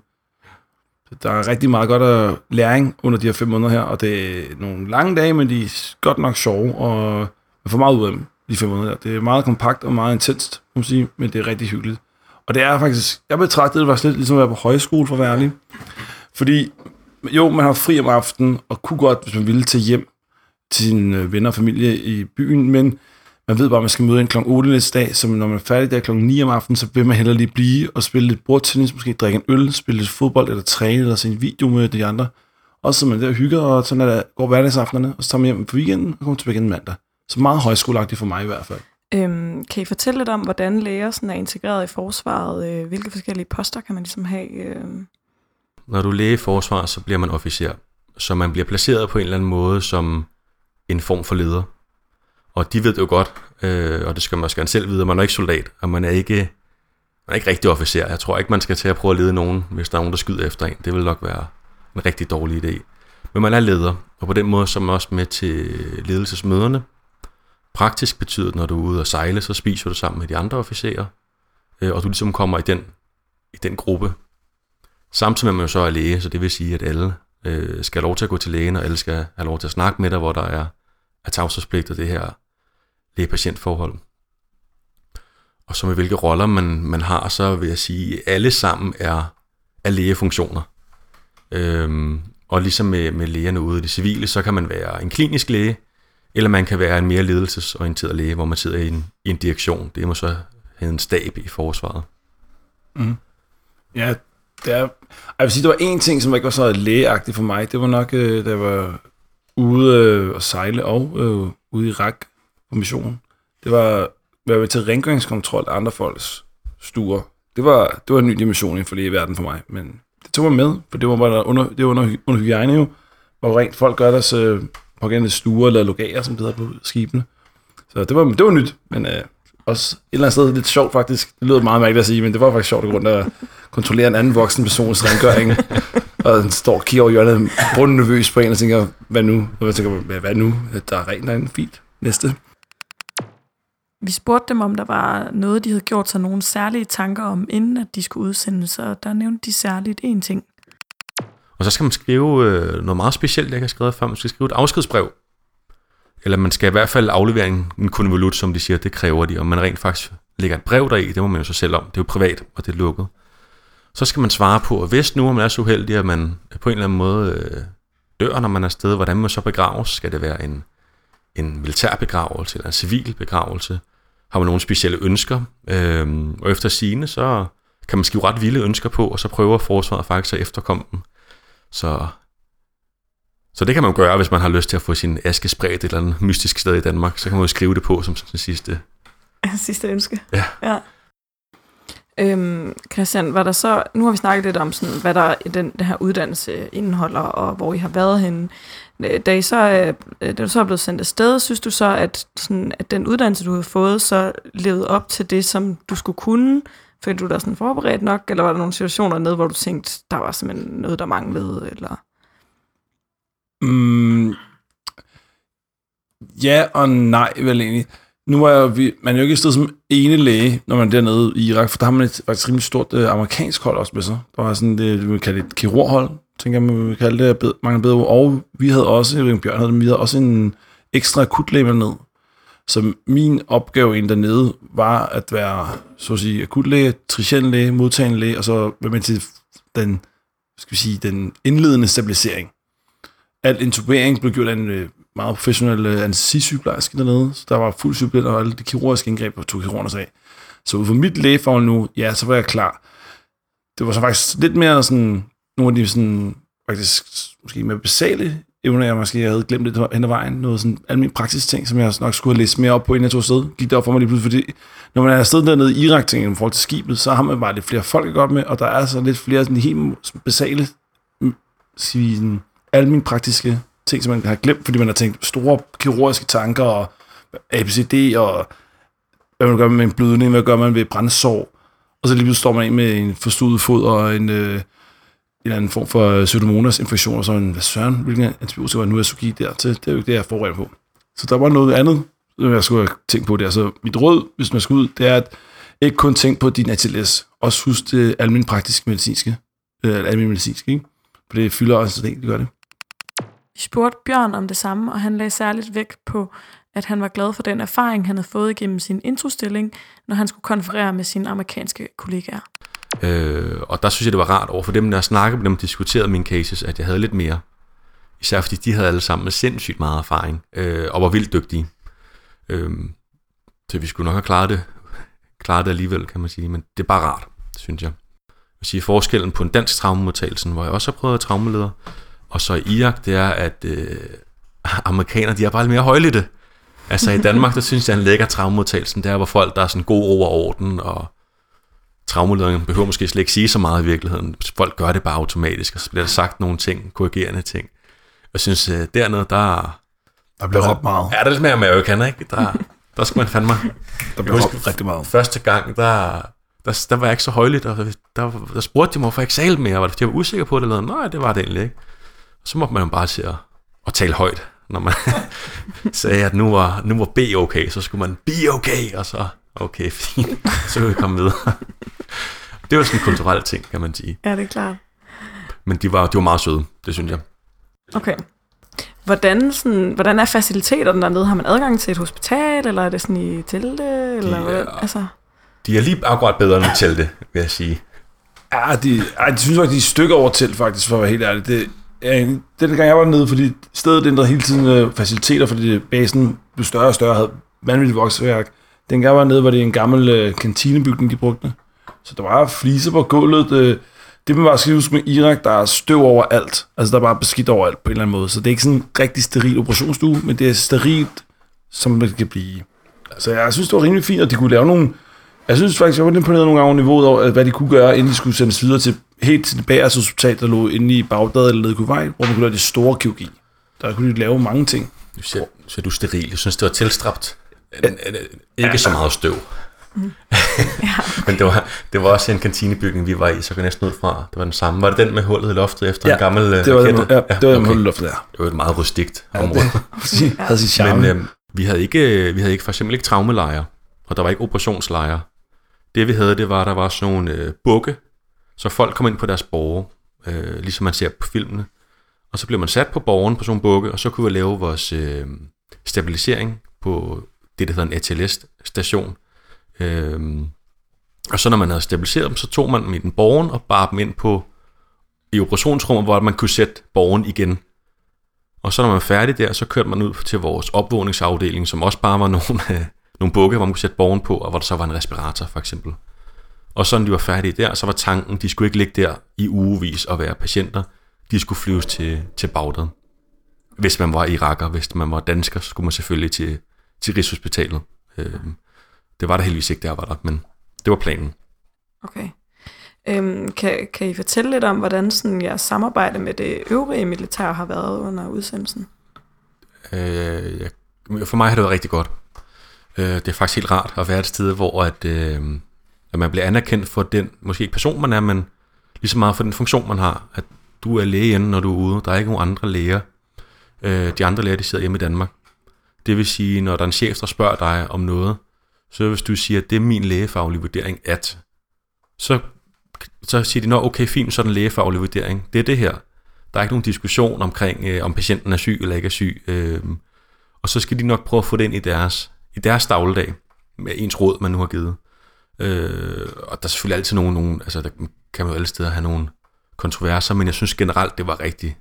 Der er rigtig meget godt af læring under de her fem måneder her, og det er nogle lange dage, men de er godt nok sjove, og man får meget ud af dem, de fem måneder. Det er meget kompakt og meget intenst, må man sige, men det er rigtig hyggeligt. Og det er faktisk, jeg betragtede det faktisk lidt ligesom at være på højskole, for at være ærlig. Fordi, jo, man har fri om aftenen, og kunne godt, hvis man ville, til hjem til sine øh, venner og familie i byen, men man ved bare, at man skal møde en kl. 8 næste dag, så når man er færdig der kl. 9 om aftenen, så vil man hellere lige blive og spille lidt bordtennis, måske drikke en øl, spille lidt fodbold, eller træne, eller se en video med de andre. Og så man der og hygger, og sådan der, går hverdagsaftenerne, og så tager man hjem på weekenden, og kommer tilbage igen mandag. Så meget højskoleagtigt for mig i hvert fald. Øhm, kan I fortælle lidt om, hvordan læger sådan er integreret i forsvaret? Øh, hvilke forskellige poster kan man ligesom have? Øh? når du er læge i forsvar, så bliver man officer. Så man bliver placeret på en eller anden måde som en form for leder. Og de ved det jo godt, øh, og det skal man også gerne selv vide, at man er ikke soldat, og man er ikke, man er ikke rigtig officer. Jeg tror ikke, man skal til at prøve at lede nogen, hvis der er nogen, der skyder efter en. Det vil nok være en rigtig dårlig idé. Men man er leder, og på den måde så er man også med til ledelsesmøderne. Praktisk betyder det, når du er ude og sejle, så spiser du sammen med de andre officerer, øh, og du ligesom kommer i den, i den gruppe. Samtidig med, at man jo så er læge, så det vil sige, at alle øh, skal have lov til at gå til lægen, og alle skal have lov til at snakke med dig, hvor der er, er tavshedspligt og det her læge-patientforhold. Og så med hvilke roller man, man har, så vil jeg sige, at alle sammen er, er lægefunktioner. Øhm, og ligesom med, med lægerne ude i det civile, så kan man være en klinisk læge, eller man kan være en mere ledelsesorienteret læge, hvor man sidder i en, i en direktion. Det må så have en stab i forsvaret. Mm. Ja, det er, jeg vil sige, der var en ting, som ikke var så lægeagtig for mig. Det var nok, øh, da jeg var ude øh, sejle og øh, ude i Irak på missionen. Det var at være til rengøringskontrol af andre folks stuer. Det var, det var en ny dimension inden for lægeverden for mig, men det tog mig med, for det var bare under, det var under, under hygiejne jo, hvor rent folk gør deres øh, pågældende stuer eller logager, som det hedder på skibene. Så det var, det var nyt, men øh, også et eller andet sted lidt sjovt faktisk. Det lyder meget mærkeligt at sige, men det var faktisk sjovt at gå rundt og kontrollere en anden voksen persons rengøring. og den står og kigger over hjørnet, brunden nervøs på en og tænker, hvad nu? Og jeg tænker, hvad, nu? Der er rent derinde, fint. Næste. Vi spurgte dem, om der var noget, de havde gjort sig nogle særlige tanker om, inden at de skulle udsendes, og der nævnte de særligt en ting. Og så skal man skrive øh, noget meget specielt, jeg ikke har skrevet før. Man skal skrive et afskedsbrev. Eller man skal i hvert fald aflevere en, en konvolut, som de siger, det kræver de. Og man rent faktisk lægger et brev deri, det må man jo så selv om. Det er jo privat, og det er lukket. Så skal man svare på, og hvis nu man er så uheldig, at man på en eller anden måde øh, dør, når man er afsted, hvordan man så begraves? Skal det være en, en militær begravelse eller en civil begravelse? Har man nogle specielle ønsker? Øhm, og efter sine, så kan man skrive ret vilde ønsker på, og så prøver forsvaret faktisk at efterkomme dem. Så, så det kan man gøre, hvis man har lyst til at få sin aske spredt et eller andet mystisk sted i Danmark. Så kan man jo skrive det på som den sidste. Sidste ønske. Ja. ja. Øhm, Christian, var der så, nu har vi snakket lidt om, sådan, hvad der den, den her uddannelse indeholder, og hvor I har været henne. Da, I så, øh, da du så er blevet sendt afsted, synes du så, at, sådan, at den uddannelse, du har fået, så levede op til det, som du skulle kunne? Følte du dig sådan forberedt nok, eller var der nogle situationer nede, hvor du tænkte, der var simpelthen noget, der manglede? Eller? Mm, ja og nej, vel egentlig. Nu er vi, man er jo ikke et sted som ene læge, når man er dernede i Irak, for der har man et faktisk rimelig stort øh, amerikansk hold også med sig. Der var sådan det, kan kalde et kirurghold, tænker jeg, man vil kalde det, bed, mange bedre Og vi havde også, jeg ved ikke, Bjørn havde, vi havde også en ekstra akutlæge med ned. Så min opgave ind dernede var at være, så at sige, akutlæge, tricianlæge, modtagende læge, og så være med til den, skal vi sige, den indledende stabilisering. Al intubering blev gjort af en øh, meget professionel øh, anestesisygeplejerske dernede, så der var fuld sygeplejer, og alle de kirurgiske indgreb på tog kirurgerne sig af. Så ud fra mit lægefagl nu, ja, så var jeg klar. Det var så faktisk lidt mere sådan, nogle af de sådan, faktisk måske mere basale evner, jeg måske havde glemt lidt hen ad vejen. Noget sådan almindelig praktisk ting, som jeg nok skulle have læst mere op på, inden jeg tog afsted. Gik det op for mig lige pludselig, fordi når man er afsted dernede i Irak, tænker i forhold til skibet, så har man bare lidt flere folk at godt med, og der er så lidt flere sådan helt basale, mm, sige, sådan, almindelige praktiske ting, som man har glemt, fordi man har tænkt store kirurgiske tanker, og ABCD, og hvad man gør med en blødning, hvad gør man ved brændsår, og så lige pludselig står man ind med en forstudet fod og en, øh, en eller anden form for pseudomonas infektion, og så en, hvad søren, hvilken antibiotika var nu jeg skulle give der til, det er jo ikke det, jeg er forberedt på. Så der var noget andet, som jeg skulle have tænkt på der. Så mit råd, hvis man skal ud, det er at ikke kun tænke på din ATLS, også husk det almindelige praktiske medicinske, øh, almindelige medicinske, ikke? For det fylder også en del, det gør det. Vi spurgte Bjørn om det samme, og han lagde særligt vægt på, at han var glad for den erfaring, han havde fået igennem sin introstilling, når han skulle konferere med sine amerikanske kollegaer. Øh, og der synes jeg, det var rart over for dem, når jeg snakkede med dem og diskuterede mine cases, at jeg havde lidt mere. Især fordi de havde alle sammen sindssygt meget erfaring, øh, og var vildt dygtige. Øh, så vi skulle nok have klaret det, klaret det alligevel, kan man sige. Men det er bare rart, synes jeg. Jeg vil sige, forskellen på en dansk traumemodtagelse, hvor jeg også har prøvet at traumeleder, og så i Irak, det er, at øh, amerikanere, de er bare lidt mere højlytte. Altså i Danmark, der synes jeg, en lækker traumemodtagelse, det er, hvor folk, der er sådan god ro og orden, og traumelederen behøver måske slet ikke sige så meget i virkeligheden. Folk gør det bare automatisk, og så bliver der sagt nogle ting, korrigerende ting. Jeg synes, øh, dernede, der... Der bliver råbt meget. Ja, der er lidt mere American, ikke? Der, der skal man fandme... Der bliver råbt rigtig meget. Første gang, der, der, der var jeg ikke så højligt, og der, der spurgte de mig, hvorfor jeg ikke sagde mere. Var det fordi, jeg var usikker på det, eller noget? Nej, det var det egentlig ikke. Så måtte man jo bare til at, at tale højt, når man sagde, at nu var, nu var B okay, så skulle man be okay, og så okay, fint, så kan vi komme videre. Det var sådan en kulturel ting, kan man sige. Ja, det er klart. Men de var, de var meget søde, det synes jeg. Okay. Hvordan, sådan, hvordan er faciliteterne dernede? Har man adgang til et hospital, eller er det sådan i telte? Eller De hvad? Altså, De er lige akkurat bedre end telte, vil jeg sige. Ja, de, ej, de synes faktisk, de er et stykke over til, faktisk, for at være helt ærlig. Det, ja, den gang jeg var nede, fordi stedet ændrede hele tiden øh, faciliteter, fordi basen blev større og større, havde vanvittigt voksværk. Den gang var nede, var det en gammel øh, kantinebygning, de brugte. Så der var fliser på gulvet. Øh, det man bare skal huske med Irak, der er støv over alt. Altså, der er bare beskidt over alt på en eller anden måde. Så det er ikke sådan en rigtig steril operationsstue, men det er sterilt, som det kan blive. Altså, jeg synes, det var rimelig fint, at de kunne lave nogle... Jeg synes faktisk, jeg var lidt imponeret nogle gange over niveauet over, hvad de kunne gøre, inden de skulle sendes videre til helt til det bagerste hospital, der lå inde i Bagdad eller nede i Kuwait, hvor man kunne lave det store kirurgi. Der kunne de lave mange ting. Nu siger, nu du steril. Jeg synes, det var tilstrabt. Ikke så meget støv. Men det var, det var også en kantinebygning, vi var i, så jeg næsten ud fra, det var den samme. Var det den med hullet i loftet efter Ja, en gammel øh, Det var, den, ja, det var den okay. okay. luftet der. Det var et meget rustikt Ja, område. det havde sin charme. Men øh, vi havde ikke, vi havde ikke for eksempel ikke traumelejre, og der var ikke operationslejre. Det vi havde, det var, der var sådan nogle øh, bukke, så folk kom ind på deres borge, øh, ligesom man ser på filmene. Og så blev man sat på borgen på sådan en bukke, og så kunne vi lave vores øh, stabilisering på det, der hedder en ATLS-station. Øhm, og så når man havde stabiliseret dem, så tog man dem i den borgen og bar dem ind på i operationsrummet, hvor man kunne sætte borgen igen. Og så når man var færdig der, så kørte man ud til vores opvågningsafdeling, som også bare var nogle, øh, nogle bukke, hvor man kunne sætte borgen på, og hvor der så var en respirator for eksempel. Og så når de var færdige der, så var tanken, de skulle ikke ligge der i ugevis og være patienter. De skulle flyves til, til Bagdad. Hvis man var iraker, hvis man var dansker, så skulle man selvfølgelig til, til Rigshospitalet. Øh, det var der heldigvis ikke, der var der, men det var planen. Okay. Øhm, kan, kan I fortælle lidt om, hvordan sådan jeres samarbejde med det øvrige militær har været under udsendelsen? Øh, jeg, for mig har det været rigtig godt. Øh, det er faktisk helt rart at være et sted, hvor at, øh, at man bliver anerkendt for den, måske ikke person man er, men lige så meget for den funktion man har. At du er læge inde, når du er ude. Der er ikke nogen andre læger. Øh, de andre læger, de sidder hjemme i Danmark. Det vil sige, når der er en chef, der spørger dig om noget, så hvis du siger, at det er min lægefaglige vurdering, at, så, så siger de, nå okay, fint, så er den lægefaglige vurdering. Det er det her. Der er ikke nogen diskussion omkring, øh, om patienten er syg eller ikke er syg. Øh, og så skal de nok prøve at få det ind i deres, i deres dagligdag, med ens råd, man nu har givet. Øh, og der er selvfølgelig altid nogen, nogen, altså der kan man jo alle steder have nogle kontroverser, men jeg synes generelt, det var rigtig,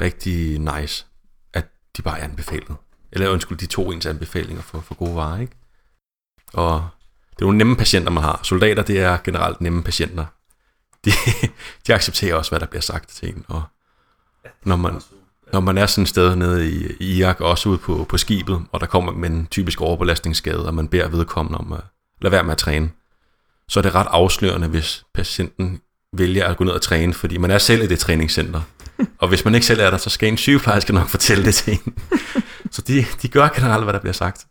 rigtig nice, at de bare anbefalede. Eller undskyld, de to ens anbefalinger for, for gode varer, ikke? Og det er nogle nemme patienter, man har. Soldater, det er generelt nemme patienter. De, de accepterer også, hvad der bliver sagt til en. Og når man, når man er sådan et sted nede i, i Irak, også ude på, på skibet, og der kommer med en typisk overbelastningsskade, og man beder vedkommende om at lade være med at træne, så er det ret afslørende, hvis patienten vælger at gå ned og træne, fordi man er selv i det træningscenter. Og hvis man ikke selv er der, så skal en sygeplejerske nok fortælle det til en. Så de, de gør generelt, hvad der bliver sagt.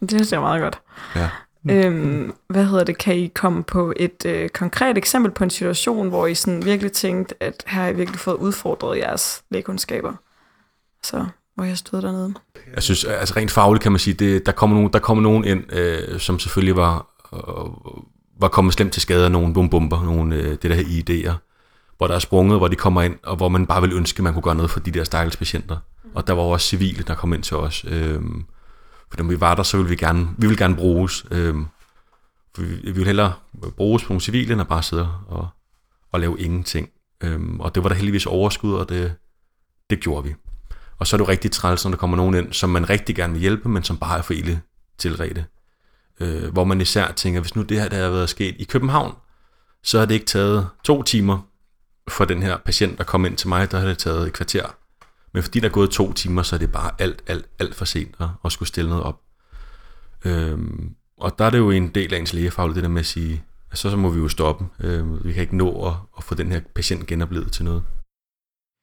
Det synes jeg er meget godt. Ja. Øhm, hvad hedder det? Kan I komme på et øh, konkret eksempel på en situation, hvor I sådan virkelig tænkte, at her har I virkelig fået udfordret jeres lægekundskaber? Så hvor jeg stod dernede. Jeg synes, altså rent fagligt kan man sige, det, der kommer nogen, der kommer nogen ind, øh, som selvfølgelig var, øh, var kommet slemt til skade af nogle bombomber, nogle øh, det der her ID'er, hvor der er sprunget, hvor de kommer ind, og hvor man bare vil ønske, at man kunne gøre noget for de der stakkels patienter. Og der var også civile, der kom ind til os. Øh, for når vi var der, så ville vi gerne, vi ville gerne bruges. Øh, for vi, vi ville hellere bruges på nogle civile, end at bare sidde og, og lave ingenting. Øh, og det var der heldigvis overskud, og det, det gjorde vi. Og så er det jo rigtig træls, når der kommer nogen ind, som man rigtig gerne vil hjælpe, men som bare er for ille tilrede. Øh, hvor man især tænker, hvis nu det her der havde været sket i København, så har det ikke taget to timer for den her patient, der kom ind til mig, der har det taget et kvarter. Men fordi der er gået to timer, så er det bare alt, alt, alt for sent at, at skulle stille noget op. Øhm, og der er det jo en del af ens lægefagligt, det der med at sige, at så, så må vi jo stoppe. Øhm, vi kan ikke nå at, at få den her patient genoplevet til noget.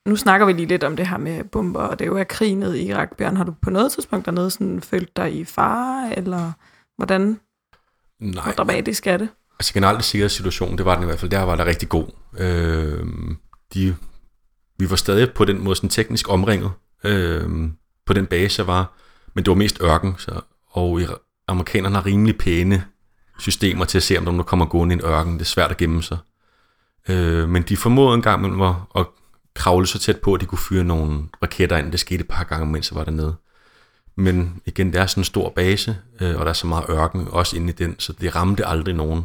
Nu snakker vi lige lidt om det her med bomber, og det er jo af krig nede i Irak. Bjørn, har du på noget tidspunkt dernede sådan, følt dig i fare, eller hvordan Nej, hvor dramatisk er det? Altså generelt sikkerhedssituationen, det var den i hvert fald, der var der rigtig god. Øh, de, vi var stadig på den måde sådan teknisk omringet øh, på den base, jeg var, men det var mest ørken, så, og amerikanerne har rimelig pæne systemer til at se, om der kommer gående i en ørken. Det er svært at gemme sig. Øh, men de formåede en gang imellem at, at kravle så tæt på, at de kunne fyre nogle raketter ind. Det skete et par gange, mens jeg var dernede. Men igen, det er sådan en stor base, øh, og der er så meget ørken også inde i den, så det ramte aldrig nogen.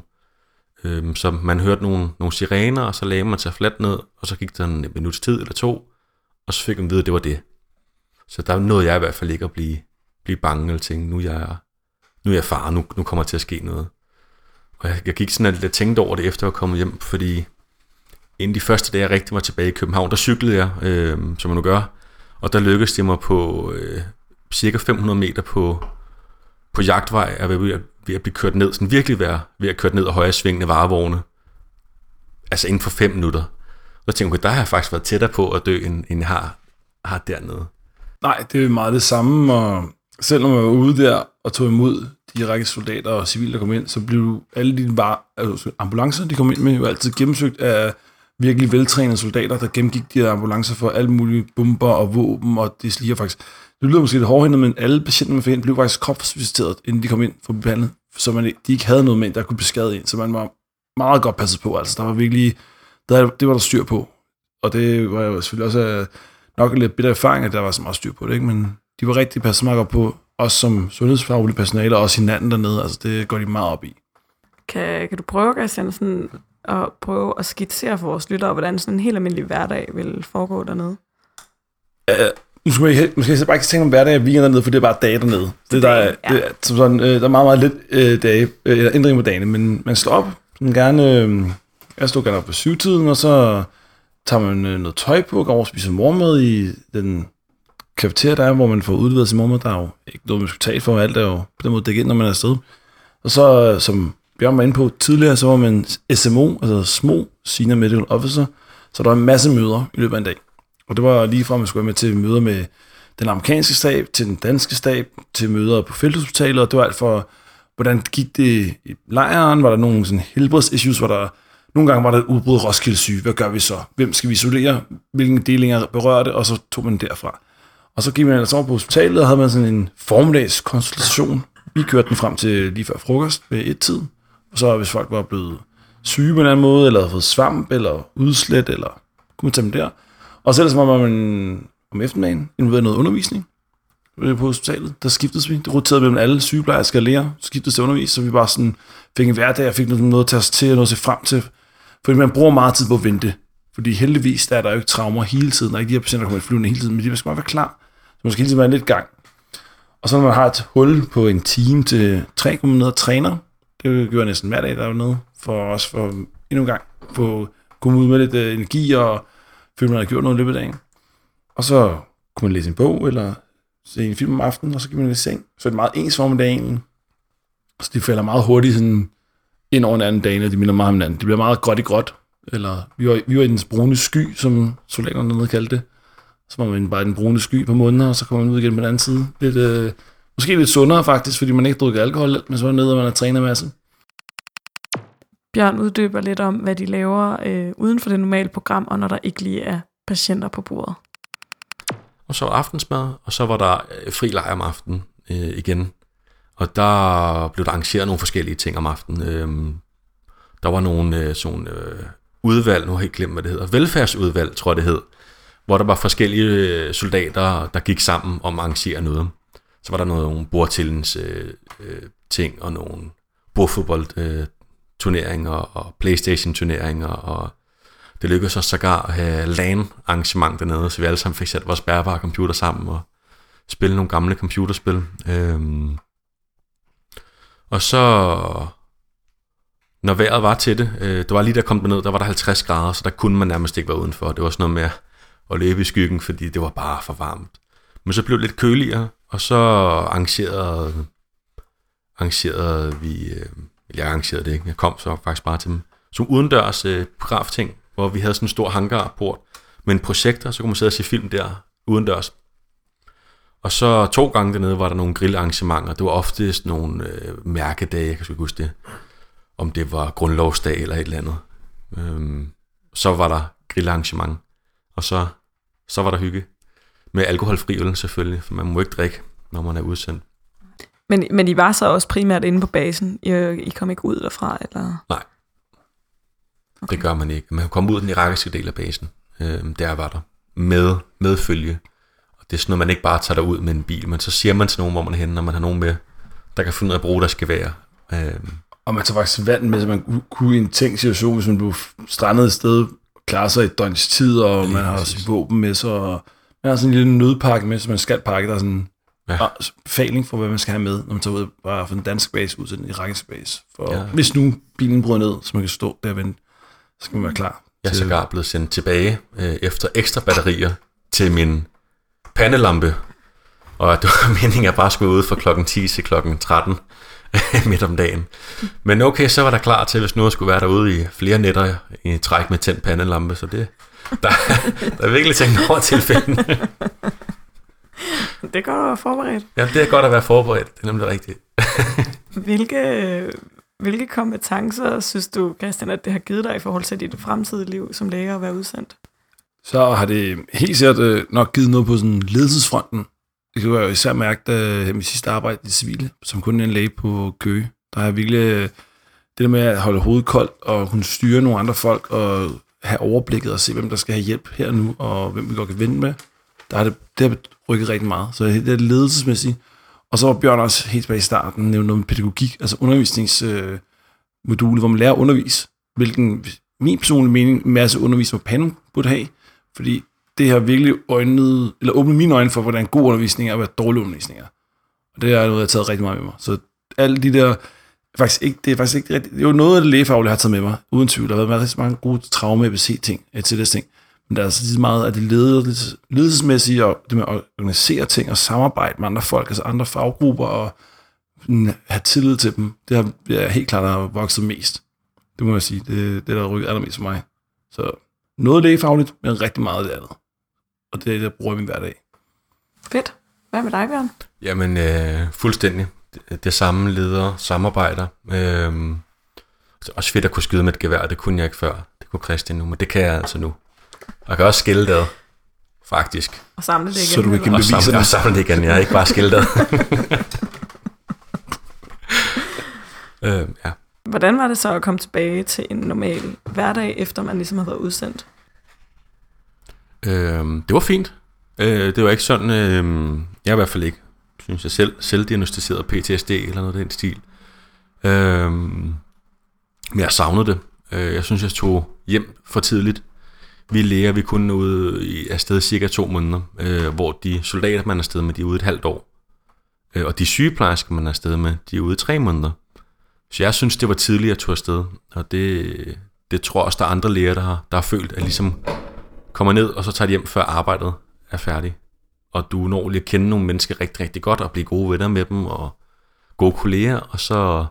Øhm, så man hørte nogle, nogle sirener, og så lagde man sig fladt ned, og så gik der en minuts tid eller to, og så fik man at vide, at det var det. Så der nåede jeg i hvert fald ikke at blive, blive bange, eller tænke, nu er jeg, nu er jeg far, nu, nu kommer der til at ske noget. Og jeg, jeg gik sådan lidt tænkte over det, efter jeg var kommet hjem, fordi inden de første dage, jeg rigtig var tilbage i København, der cyklede jeg, øh, som man nu gør, og der lykkedes det mig på øh, cirka 500 meter på, på jagtvej, at ved at, blive kørt ned, sådan virkelig være ved at køre ned af højre svingende varevogne, altså inden for 5 minutter. Så tænkte jeg, der har jeg faktisk været tættere på at dø, end, end jeg har, har dernede. Nej, det er meget det samme, og selv når var ude der og tog imod de række soldater og civile, der kom ind, så blev alle de var, altså, ambulancer, de kom ind med, jo altid gennemsøgt af virkelig veltrænede soldater, der gennemgik de her ambulancer for alle mulige bomber og våben, og det sliger faktisk. Det lyder måske lidt hårdhændet, men alle patienter, man fik ind, blev faktisk kropsvisiteret, inden de kom ind for behandlet, så man, de ikke havde noget med, der kunne beskade ind, så man var meget godt passet på. Altså, der var virkelig, der, det var der styr på. Og det var jo selvfølgelig også øh, nok lidt bitter erfaring, at der var så meget styr på det, ikke? men de var rigtig passet meget godt på, os som sundhedsfaglige personale, og også hinanden dernede. Altså, det går de meget op i. Kan, kan du prøve, Christian, sådan at prøve at skitsere for vores lyttere, hvordan sådan en helt almindelig hverdag vil foregå dernede? Nu skal jeg, måske bare ikke tænke om hverdag og weekend dernede, for det er bare dage dernede. Det, der, er, Ja. det, er, som sådan, øh, der er meget, meget lidt øh, dage, øh, eller ændring på dagene, men man slår op, sådan gerne, øh, jeg står gerne op på syvtiden, og så tager man øh, noget tøj på, går over og spiser morgenmad i den kafeteria, der er, hvor man får udleveret sin morgenmad. Der er jo ikke noget, man skal tage for, alt er jo på den måde dækket ind, når man er afsted. Og så, øh, som Bjørn var inde på tidligere, så var man SMO, altså små Senior Medical Officer, så der var en masse møder i løbet af en dag. Og det var lige fra, at man skulle være med til møder med den amerikanske stab, til den danske stab, til møder på felthospitalet, og det var alt for, hvordan gik det i lejren, var der nogle sådan helbredsissues, var der, nogle gange var der et udbrud af Roskilde syge, hvad gør vi så? Hvem skal vi isolere? Hvilke delinger berører det? Og så tog man derfra. Og så gik man altså over på hospitalet, og havde man sådan en formiddags konsultation. Vi kørte den frem til lige før frokost ved et tid. Og så hvis folk var blevet syge på en eller anden måde, eller havde fået svamp, eller udslæt, eller kunne man tage dem der. Og så ellers var man om eftermiddagen involveret noget undervisning øh, på hospitalet. Der skiftedes vi. Det roterede mellem alle sygeplejersker og læger. Skiftedes til undervis, så vi bare sådan fik en hverdag og fik noget, noget at tage os til og noget at se frem til. Fordi man bruger meget tid på at vente. Fordi heldigvis der er der jo ikke traumer hele tiden. Der er ikke de her patienter, der kommer i flyvende hele tiden, men de skal bare være klar. Så man skal hele tiden være lidt gang. Og så når man har et hul på en time til tre, kommer man ned og træner. Det gør jeg næsten hver dag, der er noget. For os for endnu en gang få komme ud med lidt øh, energi og føle, man havde gjort noget i løbet af dagen. Og så kunne man læse en bog, eller se en film om aftenen, og så kan man i seng. Så det er meget ens om dagen. Så de falder meget hurtigt sådan ind over en anden dag, og de minder meget om hinanden. Det bliver meget gråt i gråt. Eller vi var, vi var i den brune sky, som soldaterne dernede kaldte det. Så var man bare i den brune sky på måneder, og så kommer man ud igen på den anden side. Lidt, øh, måske lidt sundere faktisk, fordi man ikke drukker alkohol, men så var man nede, og man har trænet masse. Bjørn uddyber lidt om, hvad de laver øh, uden for det normale program, og når der ikke lige er patienter på bordet. Og så aftensmad, og så var der øh, fri leg om aftenen øh, igen. Og der blev der arrangeret nogle forskellige ting om aftenen. Øh, der var nogle øh, sådan, øh, udvalg, nu har jeg helt glemt, hvad det hedder, velfærdsudvalg, tror jeg det hed, hvor der var forskellige øh, soldater, der gik sammen om at arrangere noget. Så var der noget, nogle bordtillens øh, øh, ting, og nogle bordfodbold øh, turneringer, og Playstation turneringer, og det lykkedes os sågar at have LAN-arrangement dernede, så vi alle sammen fik sat vores bærbare computer sammen og spille nogle gamle computerspil. Øhm. Og så, når vejret var til det, øh, det var lige der kom ned, der var der 50 grader, så der kunne man nærmest ikke være udenfor. Det var sådan noget med at løbe i skyggen, fordi det var bare for varmt. Men så blev det lidt køligere, og så arrangerede, arrangerede vi, øh, jeg arrangerede det ikke, jeg kom så faktisk bare til dem, som udendørs øh, biografting, hvor vi havde sådan en stor hangarport med en projektor, så kunne man sidde og se film der udendørs. Og så to gange dernede var der nogle grillarrangementer. Det var oftest nogle øh, mærkedage, jeg kan sgu ikke huske det. Om det var grundlovsdag eller et eller andet. Øhm, så var der grillarrangement. Og så, så var der hygge. Med alkoholfri øl selvfølgelig, for man må ikke drikke, når man er udsendt. Men, men I var så også primært inde på basen? I, I kom ikke ud derfra? Eller? Nej. Okay. Det gør man ikke. Man komme ud af den irakiske del af basen. Øhm, der var der. Med, med følge. Og det er sådan noget, man ikke bare tager ud med en bil, men så siger man til nogen, hvor man er henne, når man har nogen med, der kan finde ud af at bruge deres gevær. Øhm, Og man tager faktisk vand med, så man kunne- i en tænkt situation, hvis man blev strandet et sted, klare sig i et døgns tid, og Lige man har sit våben med sig, og man har sådan en lille nødpakke med, så man skal pakke, der er sådan Ja. befaling for, hvad man skal have med, når man tager ud bare fra den danske base ud til den irakiske base. For Ja. hvis nu bilen bryder ned, så man kan stå der og vente, så skal man være klar. Jeg er til- sågar blevet sendt tilbage øh, efter ekstra batterier til min pandelampe. Og det var meningen, at jeg bare skulle ud fra klokken 10 til klokken 13 midt om dagen. Men okay, så var der klar til, hvis nu jeg skulle være derude i flere nætter i træk med tændt pandelampe. Så det, der, der er virkelig tænkt over tilfælden. Det går du være forberedt. Ja, det er godt at være forberedt. Det er nemlig rigtigt. Hvilke, hvilke kompetencer synes du, Christian, at det har givet dig i forhold til dit fremtidige liv som læge at være udsendt? så har det helt sikkert øh, nok givet noget på sådan ledelsesfronten. Det kan jeg jo især mærke, da mit sidste arbejde i det civile, som kun en læge på Køge. Der har jeg virkelig øh, det der med at holde hovedet koldt og kunne styre nogle andre folk og have overblikket og se, hvem der skal have hjælp her nu, og hvem vi godt kan vinde med. Der har det, det har rykket rigtig meget. Så det er ledelsesmæssigt. Og så var Bjørn også helt tilbage i starten nævnte noget med pædagogik, altså undervisningsmodulet, øh, hvor man lærer at undervise. Hvilken min personlige mening, en masse undervisning på panden burde have, fordi det har virkelig øjnet, eller åbnet mine øjne for, hvordan god undervisning er, og hvad dårlig undervisning er. Og det er noget, jeg har taget rigtig meget med mig. Så alle de der, faktisk ikke, det er faktisk ikke rigtigt, det er jo noget af det lægefaglige, jeg har taget med mig, uden tvivl. Der har været rigtig mange gode traume ABC ting, til det ting. Men der er altså lige så meget af det ledelses, ledelsesmæssige, og det med at organisere ting og samarbejde med andre folk, altså andre faggrupper, og have tillid til dem. Det har jeg helt klart har vokset mest. Det må jeg sige. Det, det der rykket allermest for mig. Så noget lægefagligt, men rigtig meget af det andet. Og det er det, jeg bruger i min hverdag. Fedt. Hvad med dig, Bjørn? Jamen, øh, fuldstændig. Det, det samme leder, samarbejder. Øh, også fedt at kunne skyde med et gevær, det kunne jeg ikke før. Det kunne Christian nu, men det kan jeg altså nu. Og jeg kan også skille det faktisk. Og samle det igen. Så du kan Og bevise samle, og det. samle det igen, jeg er ikke bare skiltet. øh, ja. Hvordan var det så at komme tilbage til en normal hverdag, efter man ligesom har været udsendt? Øh, det var fint. Øh, det var ikke sådan, øh, jeg i hvert fald ikke, synes jeg selv, selvdiagnostiseret PTSD eller noget af den stil. Øh, men jeg savnede det. Øh, jeg synes, jeg tog hjem for tidligt. Vi læger, vi kunne ude i afsted cirka to måneder, øh, hvor de soldater, man er afsted med, de er ude et halvt år. Øh, og de sygeplejersker, man er afsted med, de er ude i tre måneder. Så jeg synes, det var tidligt at tage afsted. Og det, det tror jeg også, der er andre læger, der har, der har følt, at ligesom kommer ned, og så tager de hjem, før arbejdet er færdigt. Og du når lige at kende nogle mennesker rigtig, rigtig godt, og blive gode venner med dem, og gode kolleger, og så,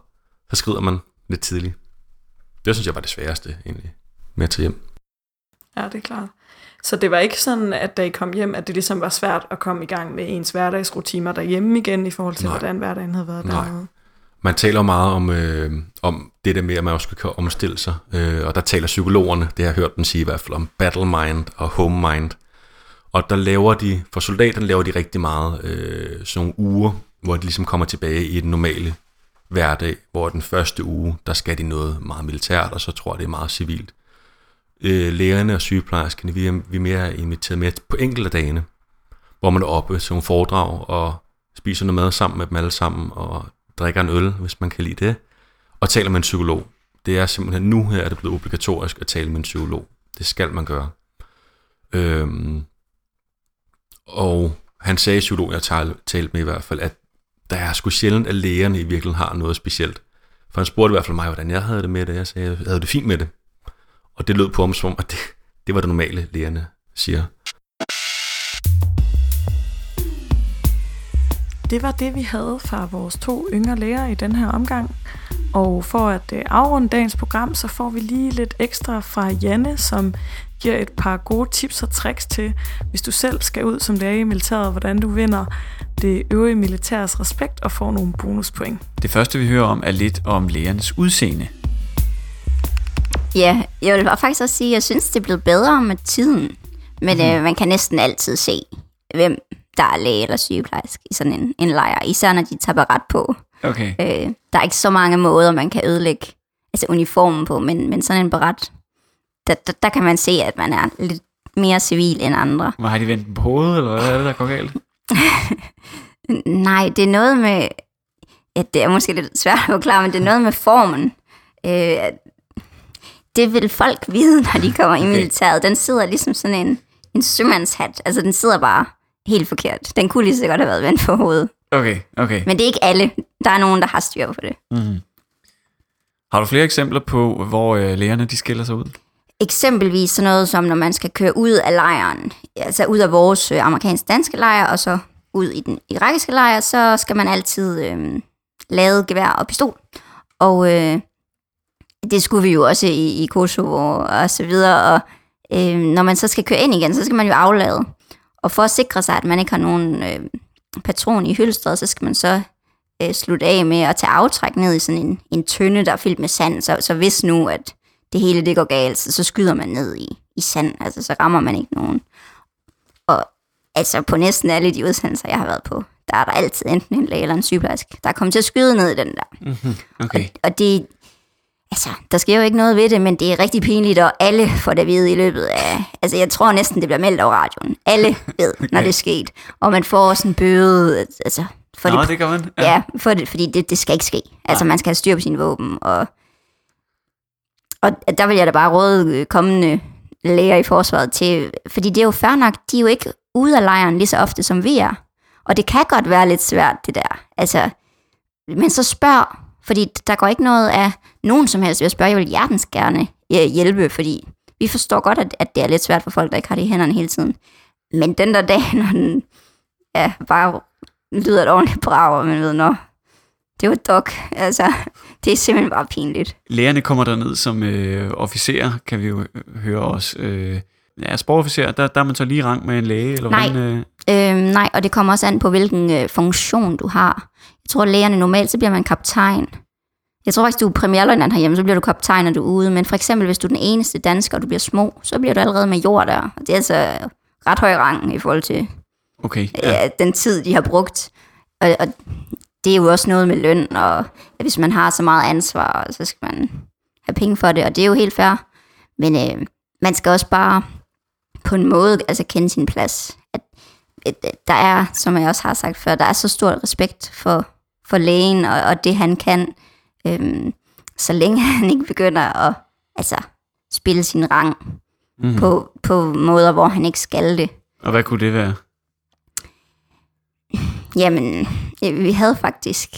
så skrider man lidt tidligt. Det synes jeg var det sværeste, egentlig, med at tage hjem. Ja, det er klart. Så det var ikke sådan, at da I kom hjem, at det ligesom var svært at komme i gang med ens hverdagsrutiner derhjemme igen, i forhold til, Nej. hvordan hverdagen havde været Nej. dernede? Man taler meget om, øh, om det der med, at man også kan omstille sig, øh, og der taler psykologerne, det har jeg hørt dem sige i hvert fald, om battle mind og home mind. Og der laver de, for soldaterne laver de rigtig meget øh, sådan nogle uger, hvor de ligesom kommer tilbage i den normale hverdag, hvor den første uge, der skal de noget meget militært, og så tror jeg, det er meget civilt. Øh, lægerne og sygeplejerskerne, vi er, vi er mere inviteret med på enkelte dagene, hvor man er oppe til nogle foredrag og spiser noget mad sammen med dem alle sammen, og drikker en øl, hvis man kan lide det, og taler med en psykolog. Det er simpelthen, nu her er det blevet obligatorisk at tale med en psykolog. Det skal man gøre. Øhm, og han sagde, psykolog, jeg tal- talte med i hvert fald, at der er sgu sjældent, at lægerne i virkeligheden har noget specielt. For han spurgte i hvert fald mig, hvordan jeg havde det med det. Jeg sagde, jeg havde det fint med det. Og det lød på ham som om, at det, det var det normale, lægerne siger. Det var det, vi havde fra vores to yngre læger i den her omgang. Og for at øh, afrunde dagens program, så får vi lige lidt ekstra fra Janne, som giver et par gode tips og tricks til, hvis du selv skal ud som læge i militæret, hvordan du vinder det øvrige militærs respekt og får nogle bonuspoint. Det første, vi hører om, er lidt om lægernes udseende. Ja, jeg vil faktisk også sige, at jeg synes, det er blevet bedre med tiden. Men mm. øh, man kan næsten altid se, hvem der er læge eller sygeplejerske i sådan en, en lejr. Især når de tager ret på. Okay. Øh, der er ikke så mange måder, man kan ødelægge altså uniformen på, men, men sådan en beret, der, der, der kan man se, at man er lidt mere civil end andre. Hvad har de vendt den på hovedet, eller hvad er det, der går galt? Nej, det er noget med... Ja, det er måske lidt svært at forklare, men det er noget med formen. Øh, det vil folk vide, når de kommer i Okay. militæret. Den sidder ligesom sådan en, en sømandshat. Altså, den sidder bare helt forkert. Den kunne lige så godt have været vendt på hovedet. Okay, okay. Men det er ikke alle. Der er nogen, der har styr på det. Mm-hmm. Har du flere eksempler på, hvor øh, lægerne de skiller sig ud? Eksempelvis sådan noget som, når man skal køre ud af lejren, altså ud af vores øh, amerikansk-danske lejr, og så ud i den irakiske lejr, så skal man altid øh, lade gevær og pistol. Og øh, det skulle vi jo også i, i Kosovo og så videre, og øh, når man så skal køre ind igen, så skal man jo aflade. Og for at sikre sig, at man ikke har nogen øh, patron i hylstret, så skal man så øh, slutte af med at tage aftræk ned i sådan en, en tønde, der er fyldt med sand. Så, så hvis nu, at det hele det går galt, så, så skyder man ned i, i sand. Altså, så rammer man ikke nogen. Og altså, på næsten alle de udsendelser, jeg har været på, der er der altid enten en læge eller en sygeplejerske, der er kommet til at skyde ned i den der. Mm-hmm. Okay. Og det, altså, der sker jo ikke noget ved det, men det er rigtig pinligt, og alle får det at vide i løbet af, altså jeg tror næsten, det bliver meldt over radioen. Alle ved, okay. når det er sket. Og man får også en bøde, altså, for Nå, det, det gør man. ja. ja for det, fordi det, det skal ikke ske. Altså, man skal have styr på sine våben, og, og der vil jeg da bare råde øh, kommende læger i forsvaret til, fordi det er jo fair nok, de er jo ikke ude af lejren lige så ofte, som vi er. Og det kan godt være lidt svært, det der. Altså, men så spørg, fordi der går ikke noget af nogen som helst ved at spørge. Jeg vil hjertens gerne øh, hjælpe, fordi vi forstår godt, at, at det er lidt svært for folk, der ikke har det i hænderne hele tiden. Men den der dag, når den ja, bare lyder et ordentligt brag, og man ved, nå, det var dog. Altså, det er simpelthen bare pinligt. Lægerne kommer derned som øh, officerer, kan vi jo øh, høre også. Øh, ja, sprogofficer, der, der er man så lige rang med en læge? Eller Nej. Hvordan, øh, Øhm, nej, og det kommer også an på, hvilken øh, funktion du har. Jeg tror, lægerne normalt, så bliver man kaptajn. Jeg tror faktisk, du er premierløjtnant herhjemme, så bliver du kaptajn, når du er ude. Men for eksempel, hvis du er den eneste dansker, og du bliver små, så bliver du allerede major der. Og det er altså ret høj rang i forhold til okay, ja. ja. den tid, de har brugt. Og, og det er jo også noget med løn, og hvis man har så meget ansvar, så skal man have penge for det, og det er jo helt fair. Men øh, man skal også bare på en måde altså kende sin plads. At, at, at der er, som jeg også har sagt før, der er så stor respekt for, for lægen og, og det, han kan, øhm, så længe han ikke begynder at altså, spille sin rang Mm-hmm. på, på måder, hvor han ikke skal det. Og hvad kunne det være? Jamen, øh, vi havde faktisk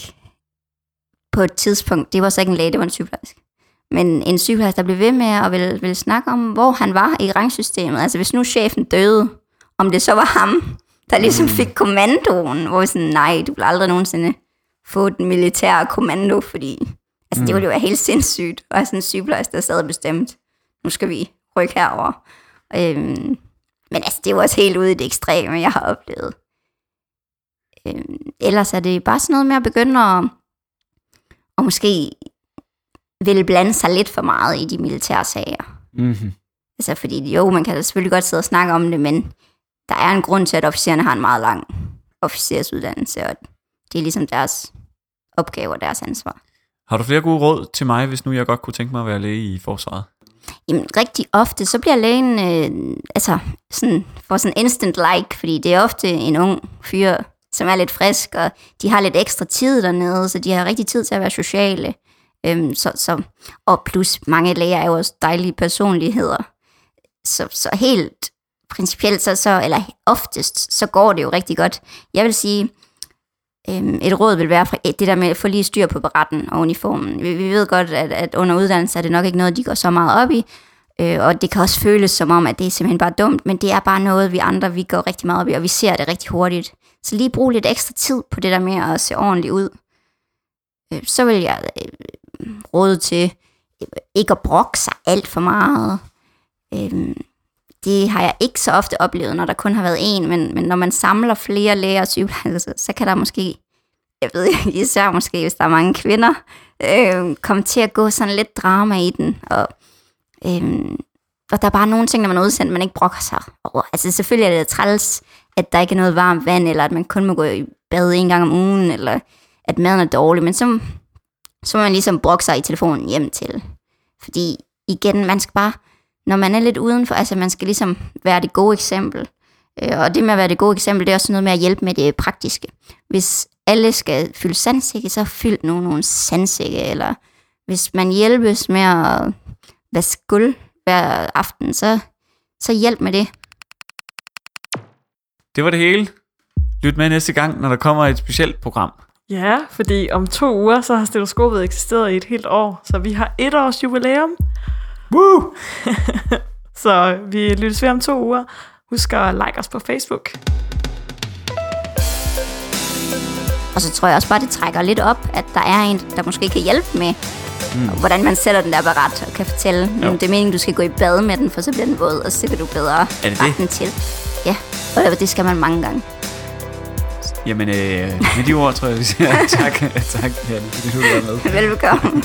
på et tidspunkt, det var så ikke en læge, det var en sygeplejerske, men en sygeplejerske, der blev ved med at ville, ville snakke om, hvor han var i rangsystemet. Altså hvis nu chefen døde, om det så var ham, der ligesom fik kommandoen, hvor vi sådan, nej, du vil aldrig nogensinde få den militære kommando, fordi altså, det ville jo være helt sindssygt, at have sådan en sygeplejerske, der sad og bestemt, nu skal vi rykke herover. Øhm, men altså, det er jo også helt ude i det ekstreme, jeg har oplevet. Øhm, ellers er det bare sådan noget med at begynde at, og måske ville blande sig lidt for meget i de militære sager. Mm-hmm. Altså fordi, jo, man kan selvfølgelig godt sidde og snakke om det, men der er en grund til, at officererne har en meget lang officersuddannelse, og det er ligesom deres opgave og deres ansvar. Har du flere gode råd til mig, hvis nu jeg godt kunne tænke mig at være læge i forsvaret? Jamen, rigtig ofte, så bliver lægen, øh, altså, sådan, for sådan instant like, fordi det er ofte en ung fyr, som er lidt frisk, og de har lidt ekstra tid dernede, så de har rigtig tid til at være sociale. Øhm, så, så, og plus, mange læger er jo også dejlige personligheder. Så, så helt principielt, så, så, eller oftest, så går det jo rigtig godt. Jeg vil sige, øhm, et råd vil være fra øh, det der med at få lige styr på beretten og uniformen. Vi, vi ved godt, at, at under uddannelse er det nok ikke noget, de går så meget op i, øh, og det kan også føles som om, at det er simpelthen bare dumt, men det er bare noget, vi andre vi går rigtig meget op i, og vi ser det rigtig hurtigt. Så lige brug lidt ekstra tid på det der med at se ordentligt ud. Øh, så vil jeg øh, råde til øh, ikke at brokke sig alt for meget. Øh, det har jeg ikke så ofte oplevet, når der kun har været en, men, men når man samler flere læger og sygeplejersker, så, så kan der måske, jeg ved ikke, især måske, hvis der er mange kvinder, øh, komme til at gå sådan lidt drama i den, og, øh, og der er bare nogle ting, når man er udsendt, man ikke brokker sig over. Altså selvfølgelig er det træls, at der ikke er noget varmt vand, eller at man kun må gå i bad en gang om ugen, eller at maden er dårlig, men så, så må man ligesom brokke sig i telefonen hjem til. Fordi igen, man skal bare, når man er lidt udenfor, altså man skal ligesom være det gode eksempel. Øh, Og det med at være det gode eksempel, det er også noget med at hjælpe med det praktiske. Hvis alle skal fylde sandsække, så fyld nogle, nogle sandsække, eller hvis man hjælpes med at vaske gulv hver aften, så, så hjælp med det. Det var det hele. Lyt med næste gang, når der kommer et specielt program. Ja, fordi om to uger, så har stetoskopet eksisteret i et helt år, så vi har et års jubilæum. Woo! Så vi lyttes ved om to uger. Husk at like os på Facebook. Og så tror jeg også bare, det trækker lidt op, at der er en, der måske kan hjælpe med, mm. hvordan man sætter den der beret, og kan fortælle, Jo. at det er meningen, du skal gå i bad med den, for så bliver den våd, og så kan du bedre det det? rette den til. Og det skal man mange gange. Jamen, øh, med de ord tror jeg, vi siger tak, tak, Janne, fordi du var med. Velbekomme.